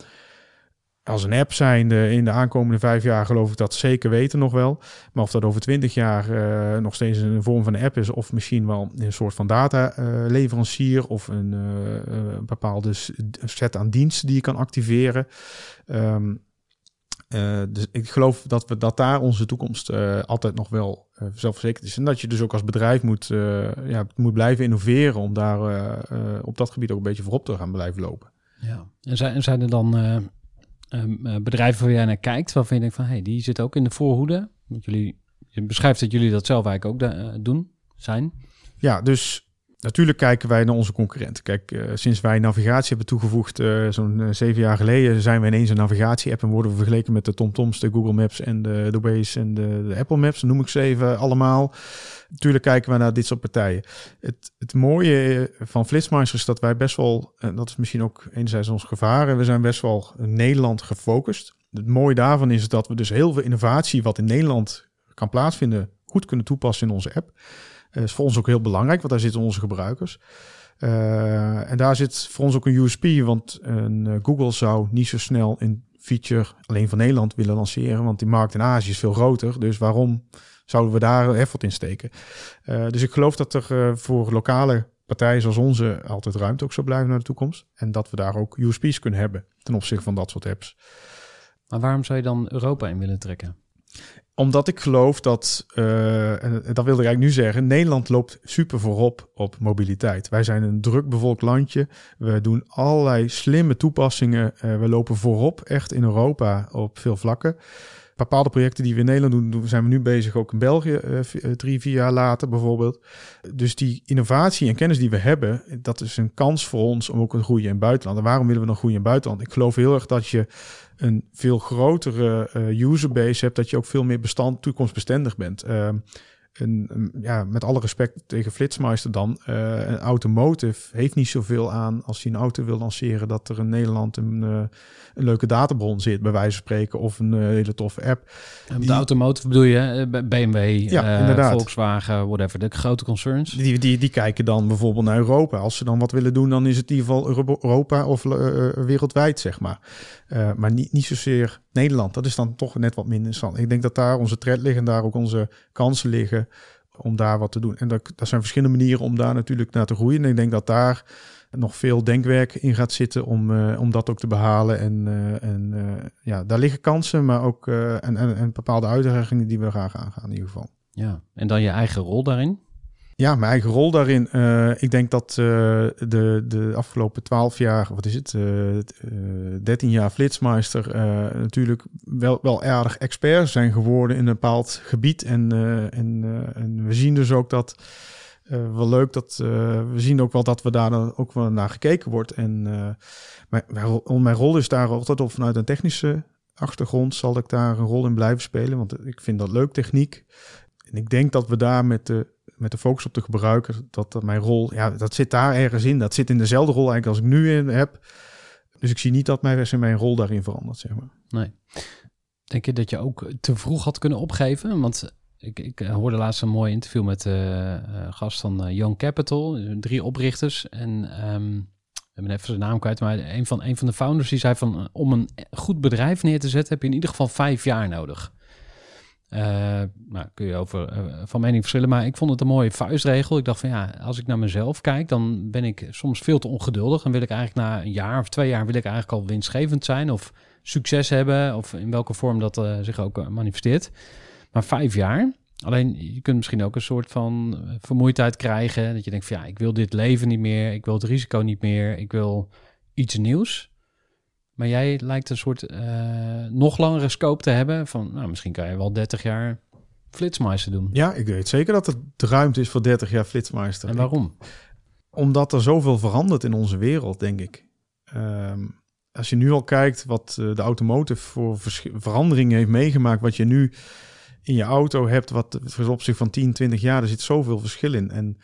als een app zijn in de aankomende vijf jaar, geloof ik dat zeker weten nog wel. Maar of dat over twintig jaar uh, nog steeds een vorm van een app is, of misschien wel een soort van dataleverancier uh, of een uh, bepaalde set aan diensten die je kan activeren. Uh, dus ik geloof dat we dat daar onze toekomst altijd nog wel zelfverzekerd is. En dat je dus ook als bedrijf moet, ja, moet blijven innoveren om daar op dat gebied ook een beetje voorop te gaan blijven lopen. Ja, en zijn, zijn er dan bedrijven waar jij naar kijkt waarvan je denkt van hé, hey, die zitten ook in de voorhoede? Want jullie, je beschrijft dat jullie dat zelf eigenlijk ook doen, zijn. Ja, dus Natuurlijk kijken wij naar onze concurrenten. Kijk, uh, sinds wij navigatie hebben toegevoegd, uh, zo'n uh, zeven jaar geleden, zijn we ineens een navigatie-app en worden we vergeleken met de TomToms, de Google Maps en de, de Waze en de, de Apple Maps, noem ik ze even allemaal. Natuurlijk kijken we naar dit soort partijen. Het, het mooie van Flitsmeister is dat wij best wel, en dat is misschien ook enerzijds ons gevaar, we zijn best wel Nederland gefocust. Het mooie daarvan is dat we dus heel veel innovatie wat in Nederland kan plaatsvinden, goed kunnen toepassen in onze app. Dat is voor ons ook heel belangrijk, want daar zitten onze gebruikers. Uh, en daar zit voor ons ook een USP, want een, Google zou niet zo snel een feature alleen van Nederland willen lanceren, want die markt in Azië is veel groter. Dus waarom zouden we daar effort in steken? Dus ik geloof dat er voor lokale partijen zoals onze altijd ruimte ook zou blijven naar de toekomst. En dat we daar ook USP's kunnen hebben ten opzichte van dat soort apps. Maar waarom zou je dan Europa in willen trekken? Omdat ik geloof dat, uh, en dat wilde ik eigenlijk nu zeggen, Nederland loopt super voorop op mobiliteit. Wij zijn een druk bevolkt landje. We doen allerlei slimme toepassingen. Uh, we lopen voorop echt in Europa op veel vlakken bepaalde projecten die we in Nederland doen, zijn we nu bezig ook in België, uh, drie, vier jaar later bijvoorbeeld. Dus die innovatie en kennis die we hebben, dat is een kans voor ons om ook te groeien in het buitenland. En waarom willen we nog groeien in buitenland? Ik geloof heel erg dat je een veel grotere uh, userbase hebt, dat je ook veel meer bestand, toekomstbestendig bent. Uh, een, ja, met alle respect tegen Flitsmeister dan, uh, een automotive heeft niet zoveel aan als hij een auto wil lanceren dat er in Nederland een, uh, een leuke databron zit, bij wijze van spreken, of een uh, hele toffe app. Die, de automotive bedoel je, BMW, ja, Volkswagen, whatever, de grote concerns? Die, die, die kijken dan bijvoorbeeld naar Europa. Als ze dan wat willen doen, dan is het in ieder geval Europa of wereldwijd, zeg maar. maar niet, niet zozeer Nederland. Dat is dan toch net wat minder interessant. Ik denk dat daar onze tred liggen, daar ook onze kansen liggen om daar wat te doen. En dat, dat zijn verschillende manieren om daar natuurlijk naar te groeien. En ik denk dat daar nog veel denkwerk in gaat zitten om, uh, om dat ook te behalen. En, uh, en uh, ja, daar liggen kansen, maar ook en, en, en bepaalde uitdagingen die we graag aangaan in ieder geval. Ja, en dan je eigen rol daarin? Ja, mijn eigen rol daarin. Uh, ik denk dat uh, de, de afgelopen twaalf jaar, wat is het, uh, 13 jaar Flitsmeister, natuurlijk wel, wel erg expert zijn geworden in een bepaald gebied. En, en, en we zien dus ook dat, wel leuk dat, we zien ook wel dat we daar dan ook wel naar gekeken wordt. En mijn, mijn rol is daar altijd op vanuit een technische achtergrond zal ik daar een rol in blijven spelen, want ik vind dat leuk techniek. En ik denk dat we daar met de met de focus op de gebruiker, dat, mijn rol, ja, dat zit daar ergens in. Dat zit in dezelfde rol eigenlijk als ik nu in heb. Dus ik zie niet dat mijn, mijn rol daarin verandert, zeg maar. Nee. Denk je dat je ook te vroeg had kunnen opgeven? Want ik, ik hoorde laatst een mooi interview met de uh, uh, gast van Young Capital, drie oprichters. En um, ik even zijn naam kwijt, maar een van, een van de founders die zei van om een goed bedrijf neer te zetten heb je in ieder geval vijf jaar nodig. Uh, nou, kun je over uh, van mening verschillen, maar ik vond het een mooie vuistregel. Ik dacht van ja, als ik naar mezelf kijk, dan ben ik soms veel te ongeduldig. Dan wil ik eigenlijk na een jaar of twee jaar wil ik eigenlijk al winstgevend zijn of succes hebben, of in welke vorm dat uh, zich ook manifesteert. Maar vijf jaar, alleen je kunt misschien ook een soort van vermoeidheid krijgen. Dat je denkt van ja, ik wil dit leven niet meer, ik wil het risico niet meer, ik wil iets nieuws. Maar jij lijkt een soort uh, nog langere scope te hebben. Van nou, misschien kan je wel 30 jaar flitsmeister doen. Ja, ik weet zeker dat de ruimte is voor 30 jaar flitsmeister. En waarom? Omdat er zoveel verandert in onze wereld, denk ik. Um, als je nu al kijkt wat uh, de automotive voor veranderingen heeft meegemaakt, wat je nu in je auto hebt, wat op zich van 10, 20 jaar, er zit zoveel verschil in. En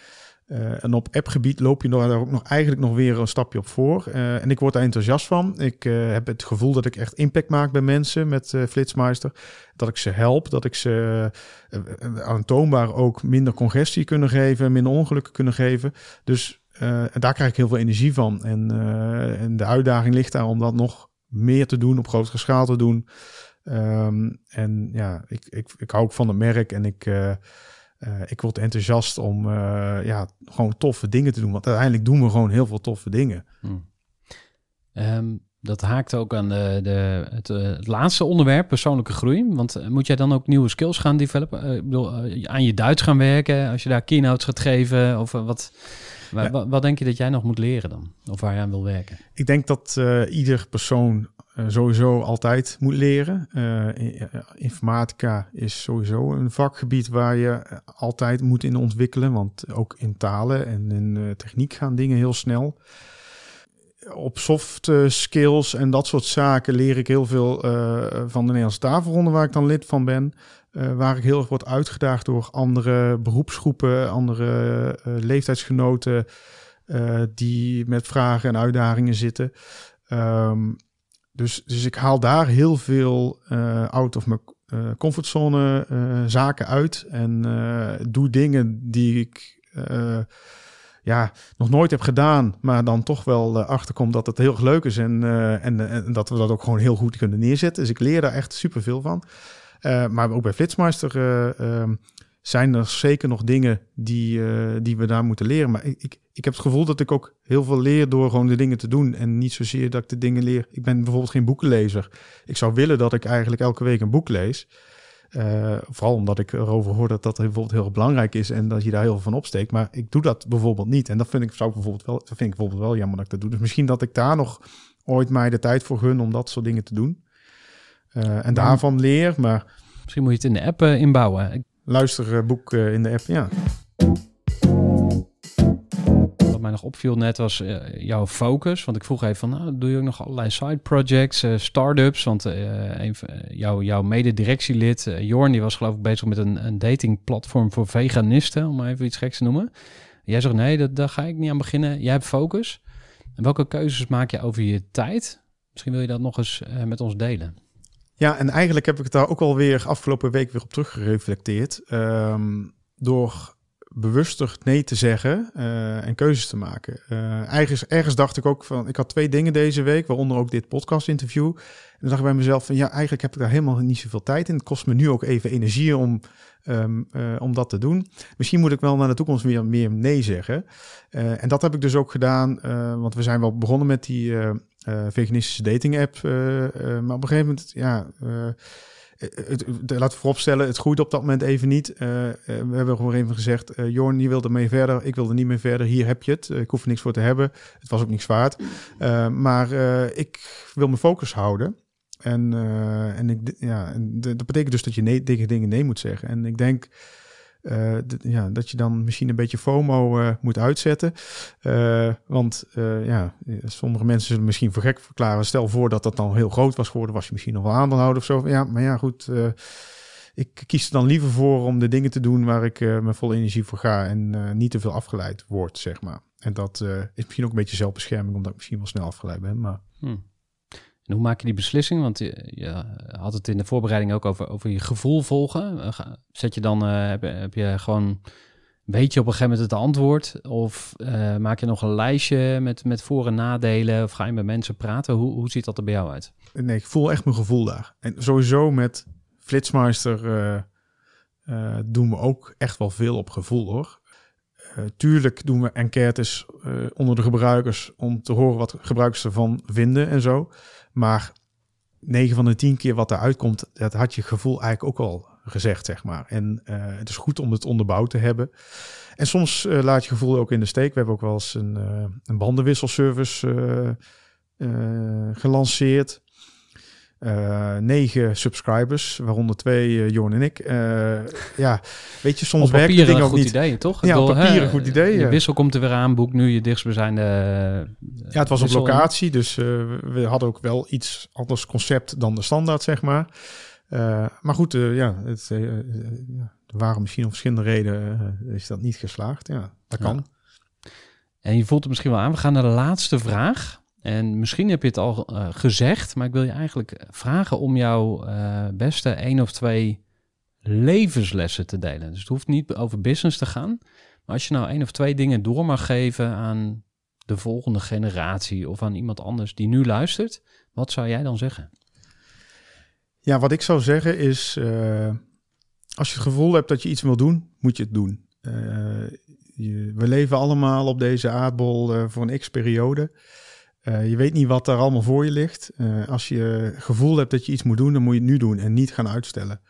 uh, en op appgebied loop je daar ook nog eigenlijk nog weer een stapje op voor. Uh, en ik word daar enthousiast van. Ik uh, heb het gevoel dat ik echt impact maak bij mensen met Flitsmeister. Dat ik ze help, dat ik ze aantoonbaar ook minder congestie kunnen geven, minder ongelukken kunnen geven. Dus daar krijg ik heel veel energie van. En, en de uitdaging ligt daar om dat nog meer te doen, op grotere schaal te doen. Um, en ja, ik, ik, ik hou ook van het merk en ik... Uh, ik word enthousiast om uh, ja, gewoon toffe dingen te doen. Want uiteindelijk doen we gewoon heel veel toffe dingen. Hmm. Um, dat haakt ook aan de, de, het, uh, het, laatste onderwerp, persoonlijke groei. Want moet jij dan ook nieuwe skills gaan developen? ik bedoel, aan je Duits gaan werken als je daar keynotes gaat geven? Of wat, ja. wat, wat, denk je dat jij nog moet leren dan? Of waar je aan wil werken? Ik denk dat ieder persoon sowieso altijd moet leren. Uh, informatica is sowieso een vakgebied waar je altijd moet in ontwikkelen, want ook in talen en in techniek gaan dingen heel snel. Op soft skills en dat soort zaken leer ik heel veel van de Nederlandse tafelronde, waar ik dan lid van ben. waar ik heel erg word uitgedaagd door andere beroepsgroepen, andere leeftijdsgenoten die met vragen en uitdagingen zitten. Um, dus, dus ik haal daar heel veel uh, out of mijn eh, comfortzone eh, zaken uit en doe dingen die ik ja, nog nooit heb gedaan, maar dan toch wel achterkom dat het heel erg leuk is en, en, en dat we dat ook gewoon heel goed kunnen neerzetten. Dus ik leer daar echt superveel van. Maar ook bij Flitsmeister eh, ehm, zijn er zeker nog dingen die, eh, die we daar moeten leren. Maar ik, ik, ik heb het gevoel dat ik ook heel veel leer door gewoon de dingen te doen. En niet zozeer dat ik de dingen leer. Ik ben bijvoorbeeld geen boekenlezer. Ik zou willen dat ik eigenlijk elke week een boek lees. Eh, vooral omdat ik erover hoor dat dat bijvoorbeeld heel belangrijk is en dat je daar heel veel van opsteekt. Maar ik doe dat bijvoorbeeld niet. En dat vind ik, zou ik bijvoorbeeld wel, dat vind ik bijvoorbeeld wel jammer dat ik dat doe. Dus misschien dat ik daar nog ooit mij de tijd voor gun om dat soort dingen te doen. Eh, en daarvan leer, maar Misschien moet je het in de app inbouwen. Ik- luister eh, boek in de app. Ja, Wat mij nog opviel net was eh, jouw focus. Want ik vroeg even van, nou, doe je ook nog allerlei side projects, eh start-ups? Want eh, een, eh, jouw, mededirectielid, Jorn, die was geloof ik bezig met een, een datingplatform voor veganisten, om maar even iets geks te noemen. Jij zegt, nee, dat, daar ga ik niet aan beginnen. Jij hebt focus. En welke keuzes maak je over je tijd? Misschien wil je dat nog eens met ons delen. Ja, en eigenlijk heb ik het daar ook alweer afgelopen week weer op teruggereflecteerd. Ehm, door bewuster nee te zeggen eh, en keuzes te maken. Eh, ergens, ergens dacht ik ook van, ik had twee dingen deze week, waaronder ook dit podcast interview. En dan dacht ik bij mezelf van, ja, eigenlijk heb ik daar helemaal niet zoveel tijd in. Het kost me nu ook even energie om, ehm, eh, om dat te doen. Misschien moet ik wel naar de toekomst weer meer nee zeggen. En dat heb ik dus ook gedaan, want we zijn wel begonnen met die veganistische dating app. eh, eh, maar op een gegeven moment, ja, eh, het, het, laten we vooropstellen, het groeit op dat moment even niet. Eh, eh, we hebben gewoon even gezegd, eh Jorn, je wilde mee verder, ik wilde niet meer verder. Hier heb je het, Eh, ik hoef niks voor te hebben. Het was ook niks waard. Eh, maar eh, ik wil mijn focus houden. En, eh, en ik, ja, en dat betekent dus dat je nee, tegen dingen nee moet zeggen. En ik denk eh, ja, dat je dan misschien een beetje FOMO eh, moet uitzetten. Eh, want ja, sommige mensen zullen misschien voor gek verklaren. Stel voor dat dat dan heel groot was geworden, was je misschien nog wel aandeelhouder of zo. Ja, maar ja, goed. ik kies er dan liever voor om de dingen te doen waar ik met volle energie voor ga en niet te veel afgeleid word, zeg maar. En dat is misschien ook een beetje zelfbescherming, omdat ik misschien wel snel afgeleid ben. Maar Hm. Hoe maak je die beslissing? Want je, had het in de voorbereiding ook over, over je gevoel volgen. Eh, Zet je dan, eh, heb, je gewoon, weet je op een gegeven moment het antwoord? Of eh, maak je nog een lijstje met, met voor- en nadelen? Of ga je met mensen praten? Hoe, hoe ziet dat er bij jou uit? nee, ik voel echt mijn gevoel daar. En sowieso met Flitsmeister doen we ook echt wel veel op gevoel hoor. Eh, tuurlijk doen we enquêtes eh, onder de gebruikers om te horen wat gebruikers ervan vinden en zo. Maar 9 van de 10 keer wat eruit komt, dat had je gevoel eigenlijk ook al gezegd, zeg maar. En eh, het is goed om het onderbouwd te hebben. En soms laat je gevoel ook in de steek. We hebben ook wel eens een, eh, een bandenwisselservice gelanceerd. Eh, negen subscribers, waaronder twee, Jorn en ik. Eh, ja, weet je, soms werken dingen ook goed niet. idee, toch? Ja, op papier een goed idee, Je wissel komt er weer aan, boek nu je dichtstbijzijnde... Ja, het was op locatie, dus we- hadden ook wel iets anders concept dan de standaard, zeg maar. Maar goed, ja, het, er waren misschien om verschillende redenen is dat niet geslaagd. Ja, dat Ja. kan. En je voelt het misschien wel aan. We gaan naar de laatste vraag. En misschien heb je het al eh, gezegd, maar ik wil je eigenlijk vragen om jouw eh, beste één of twee levenslessen te delen. Dus het hoeft niet over business te gaan. Maar als je nou één of twee dingen door mag geven aan de volgende generatie of aan iemand anders die nu luistert, wat zou jij dan zeggen? Ja, wat ik zou zeggen is, eh, als je het gevoel hebt dat je iets wil doen, moet je het doen. Je- we leven allemaal op deze aardbol voor een x-periode. Eh, je weet niet wat daar allemaal voor je ligt. Eh, als je gevoel hebt dat je iets moet doen, dan moet je het nu doen en niet gaan uitstellen.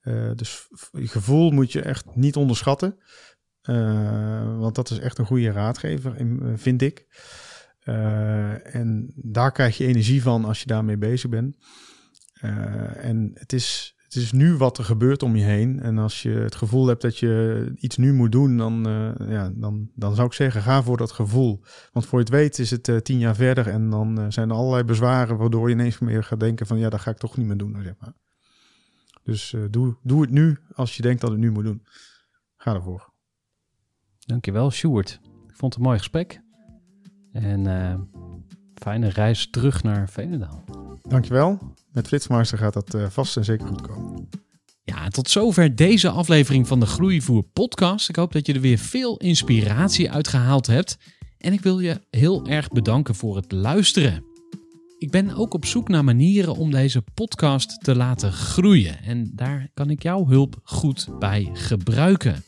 Eh, dus je gevoel moet je echt niet onderschatten. Want dat is echt een goede raadgever, in- vind ik. En daar krijg je energie van als je daarmee bezig bent. En het is, het is nu wat er gebeurt om je heen. En als je het gevoel hebt dat je iets nu moet doen, dan, eh, ja, dan, dan zou ik zeggen, ga voor dat gevoel. Want voor je het weet is het eh, tien jaar verder en dan eh, zijn er allerlei bezwaren waardoor je ineens meer gaat denken van ja, dat ga ik toch niet meer doen. Zeg maar. Dus doe, doe het nu als je denkt dat het nu moet doen. Ga ervoor. Dankjewel, Sjoerd. Ik vond het een mooi gesprek. En fijne reis terug naar Veenendaal. Dankjewel. Met Flitsmeister gaat dat uh, vast en zeker goed komen. Ja, tot zover deze aflevering van de Groeivoer podcast. Ik hoop dat je er weer veel inspiratie uit gehaald hebt. En ik wil je heel erg bedanken voor het luisteren. Ik ben ook op zoek naar manieren om deze podcast te laten groeien. En daar kan ik jouw hulp goed bij gebruiken.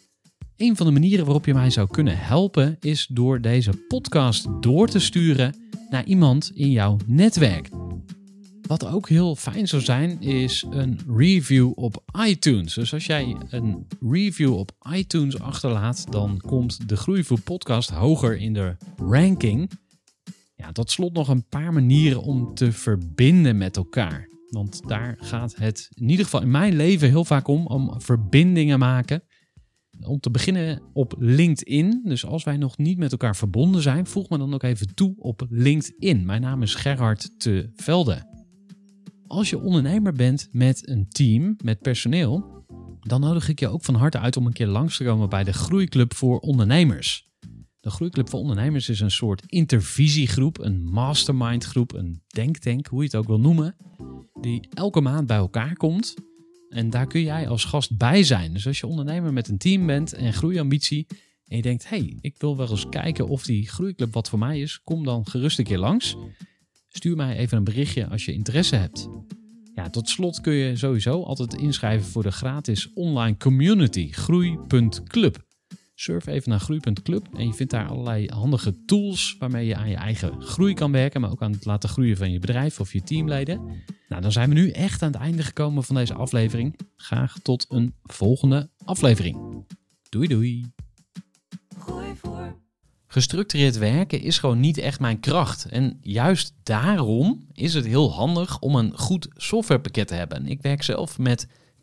Een van de manieren waarop je mij zou kunnen helpen is door deze podcast door te sturen naar iemand in jouw netwerk. Wat ook heel fijn zou zijn, is een review op iTunes. Dus als jij een review op iTunes achterlaat, dan komt de Groeivoer podcast hoger in de ranking. Ja, tot slot nog een paar manieren om te verbinden met elkaar. Want daar gaat het in ieder geval in mijn leven heel vaak om, om verbindingen maken. Om te beginnen op LinkedIn. Dus als wij nog niet met elkaar verbonden zijn, voeg me dan ook even toe op LinkedIn. Mijn naam is Gerhard Te Velde. Als je ondernemer bent met een team, met personeel, dan nodig ik je ook van harte uit om een keer langs te komen bij de Groeiclub voor Ondernemers. De Groeiclub voor Ondernemers is een soort intervisiegroep, een mastermindgroep, een denktank, hoe je het ook wil noemen, die elke maand bij elkaar komt. En daar kun jij als gast bij zijn. Dus als je ondernemer met een team bent en groeiambitie en je denkt, hey, ik wil wel eens kijken of die Groeiclub wat voor mij is, kom dan gerust een keer langs. Stuur mij even een berichtje als je interesse hebt. Ja, tot slot kun je sowieso altijd inschrijven voor de gratis online community groei.club. Surf even naar groei.club en je vindt daar allerlei handige tools waarmee je aan je eigen groei kan werken, maar ook aan het laten groeien van je bedrijf of je teamleden. Nou, dan zijn we nu echt aan het einde gekomen van deze aflevering. Graag tot een volgende aflevering. Doei doei. Gooi voor. Gestructureerd werken is gewoon niet echt mijn kracht. En juist daarom is het heel handig om een goed softwarepakket te hebben. Ik werk zelf met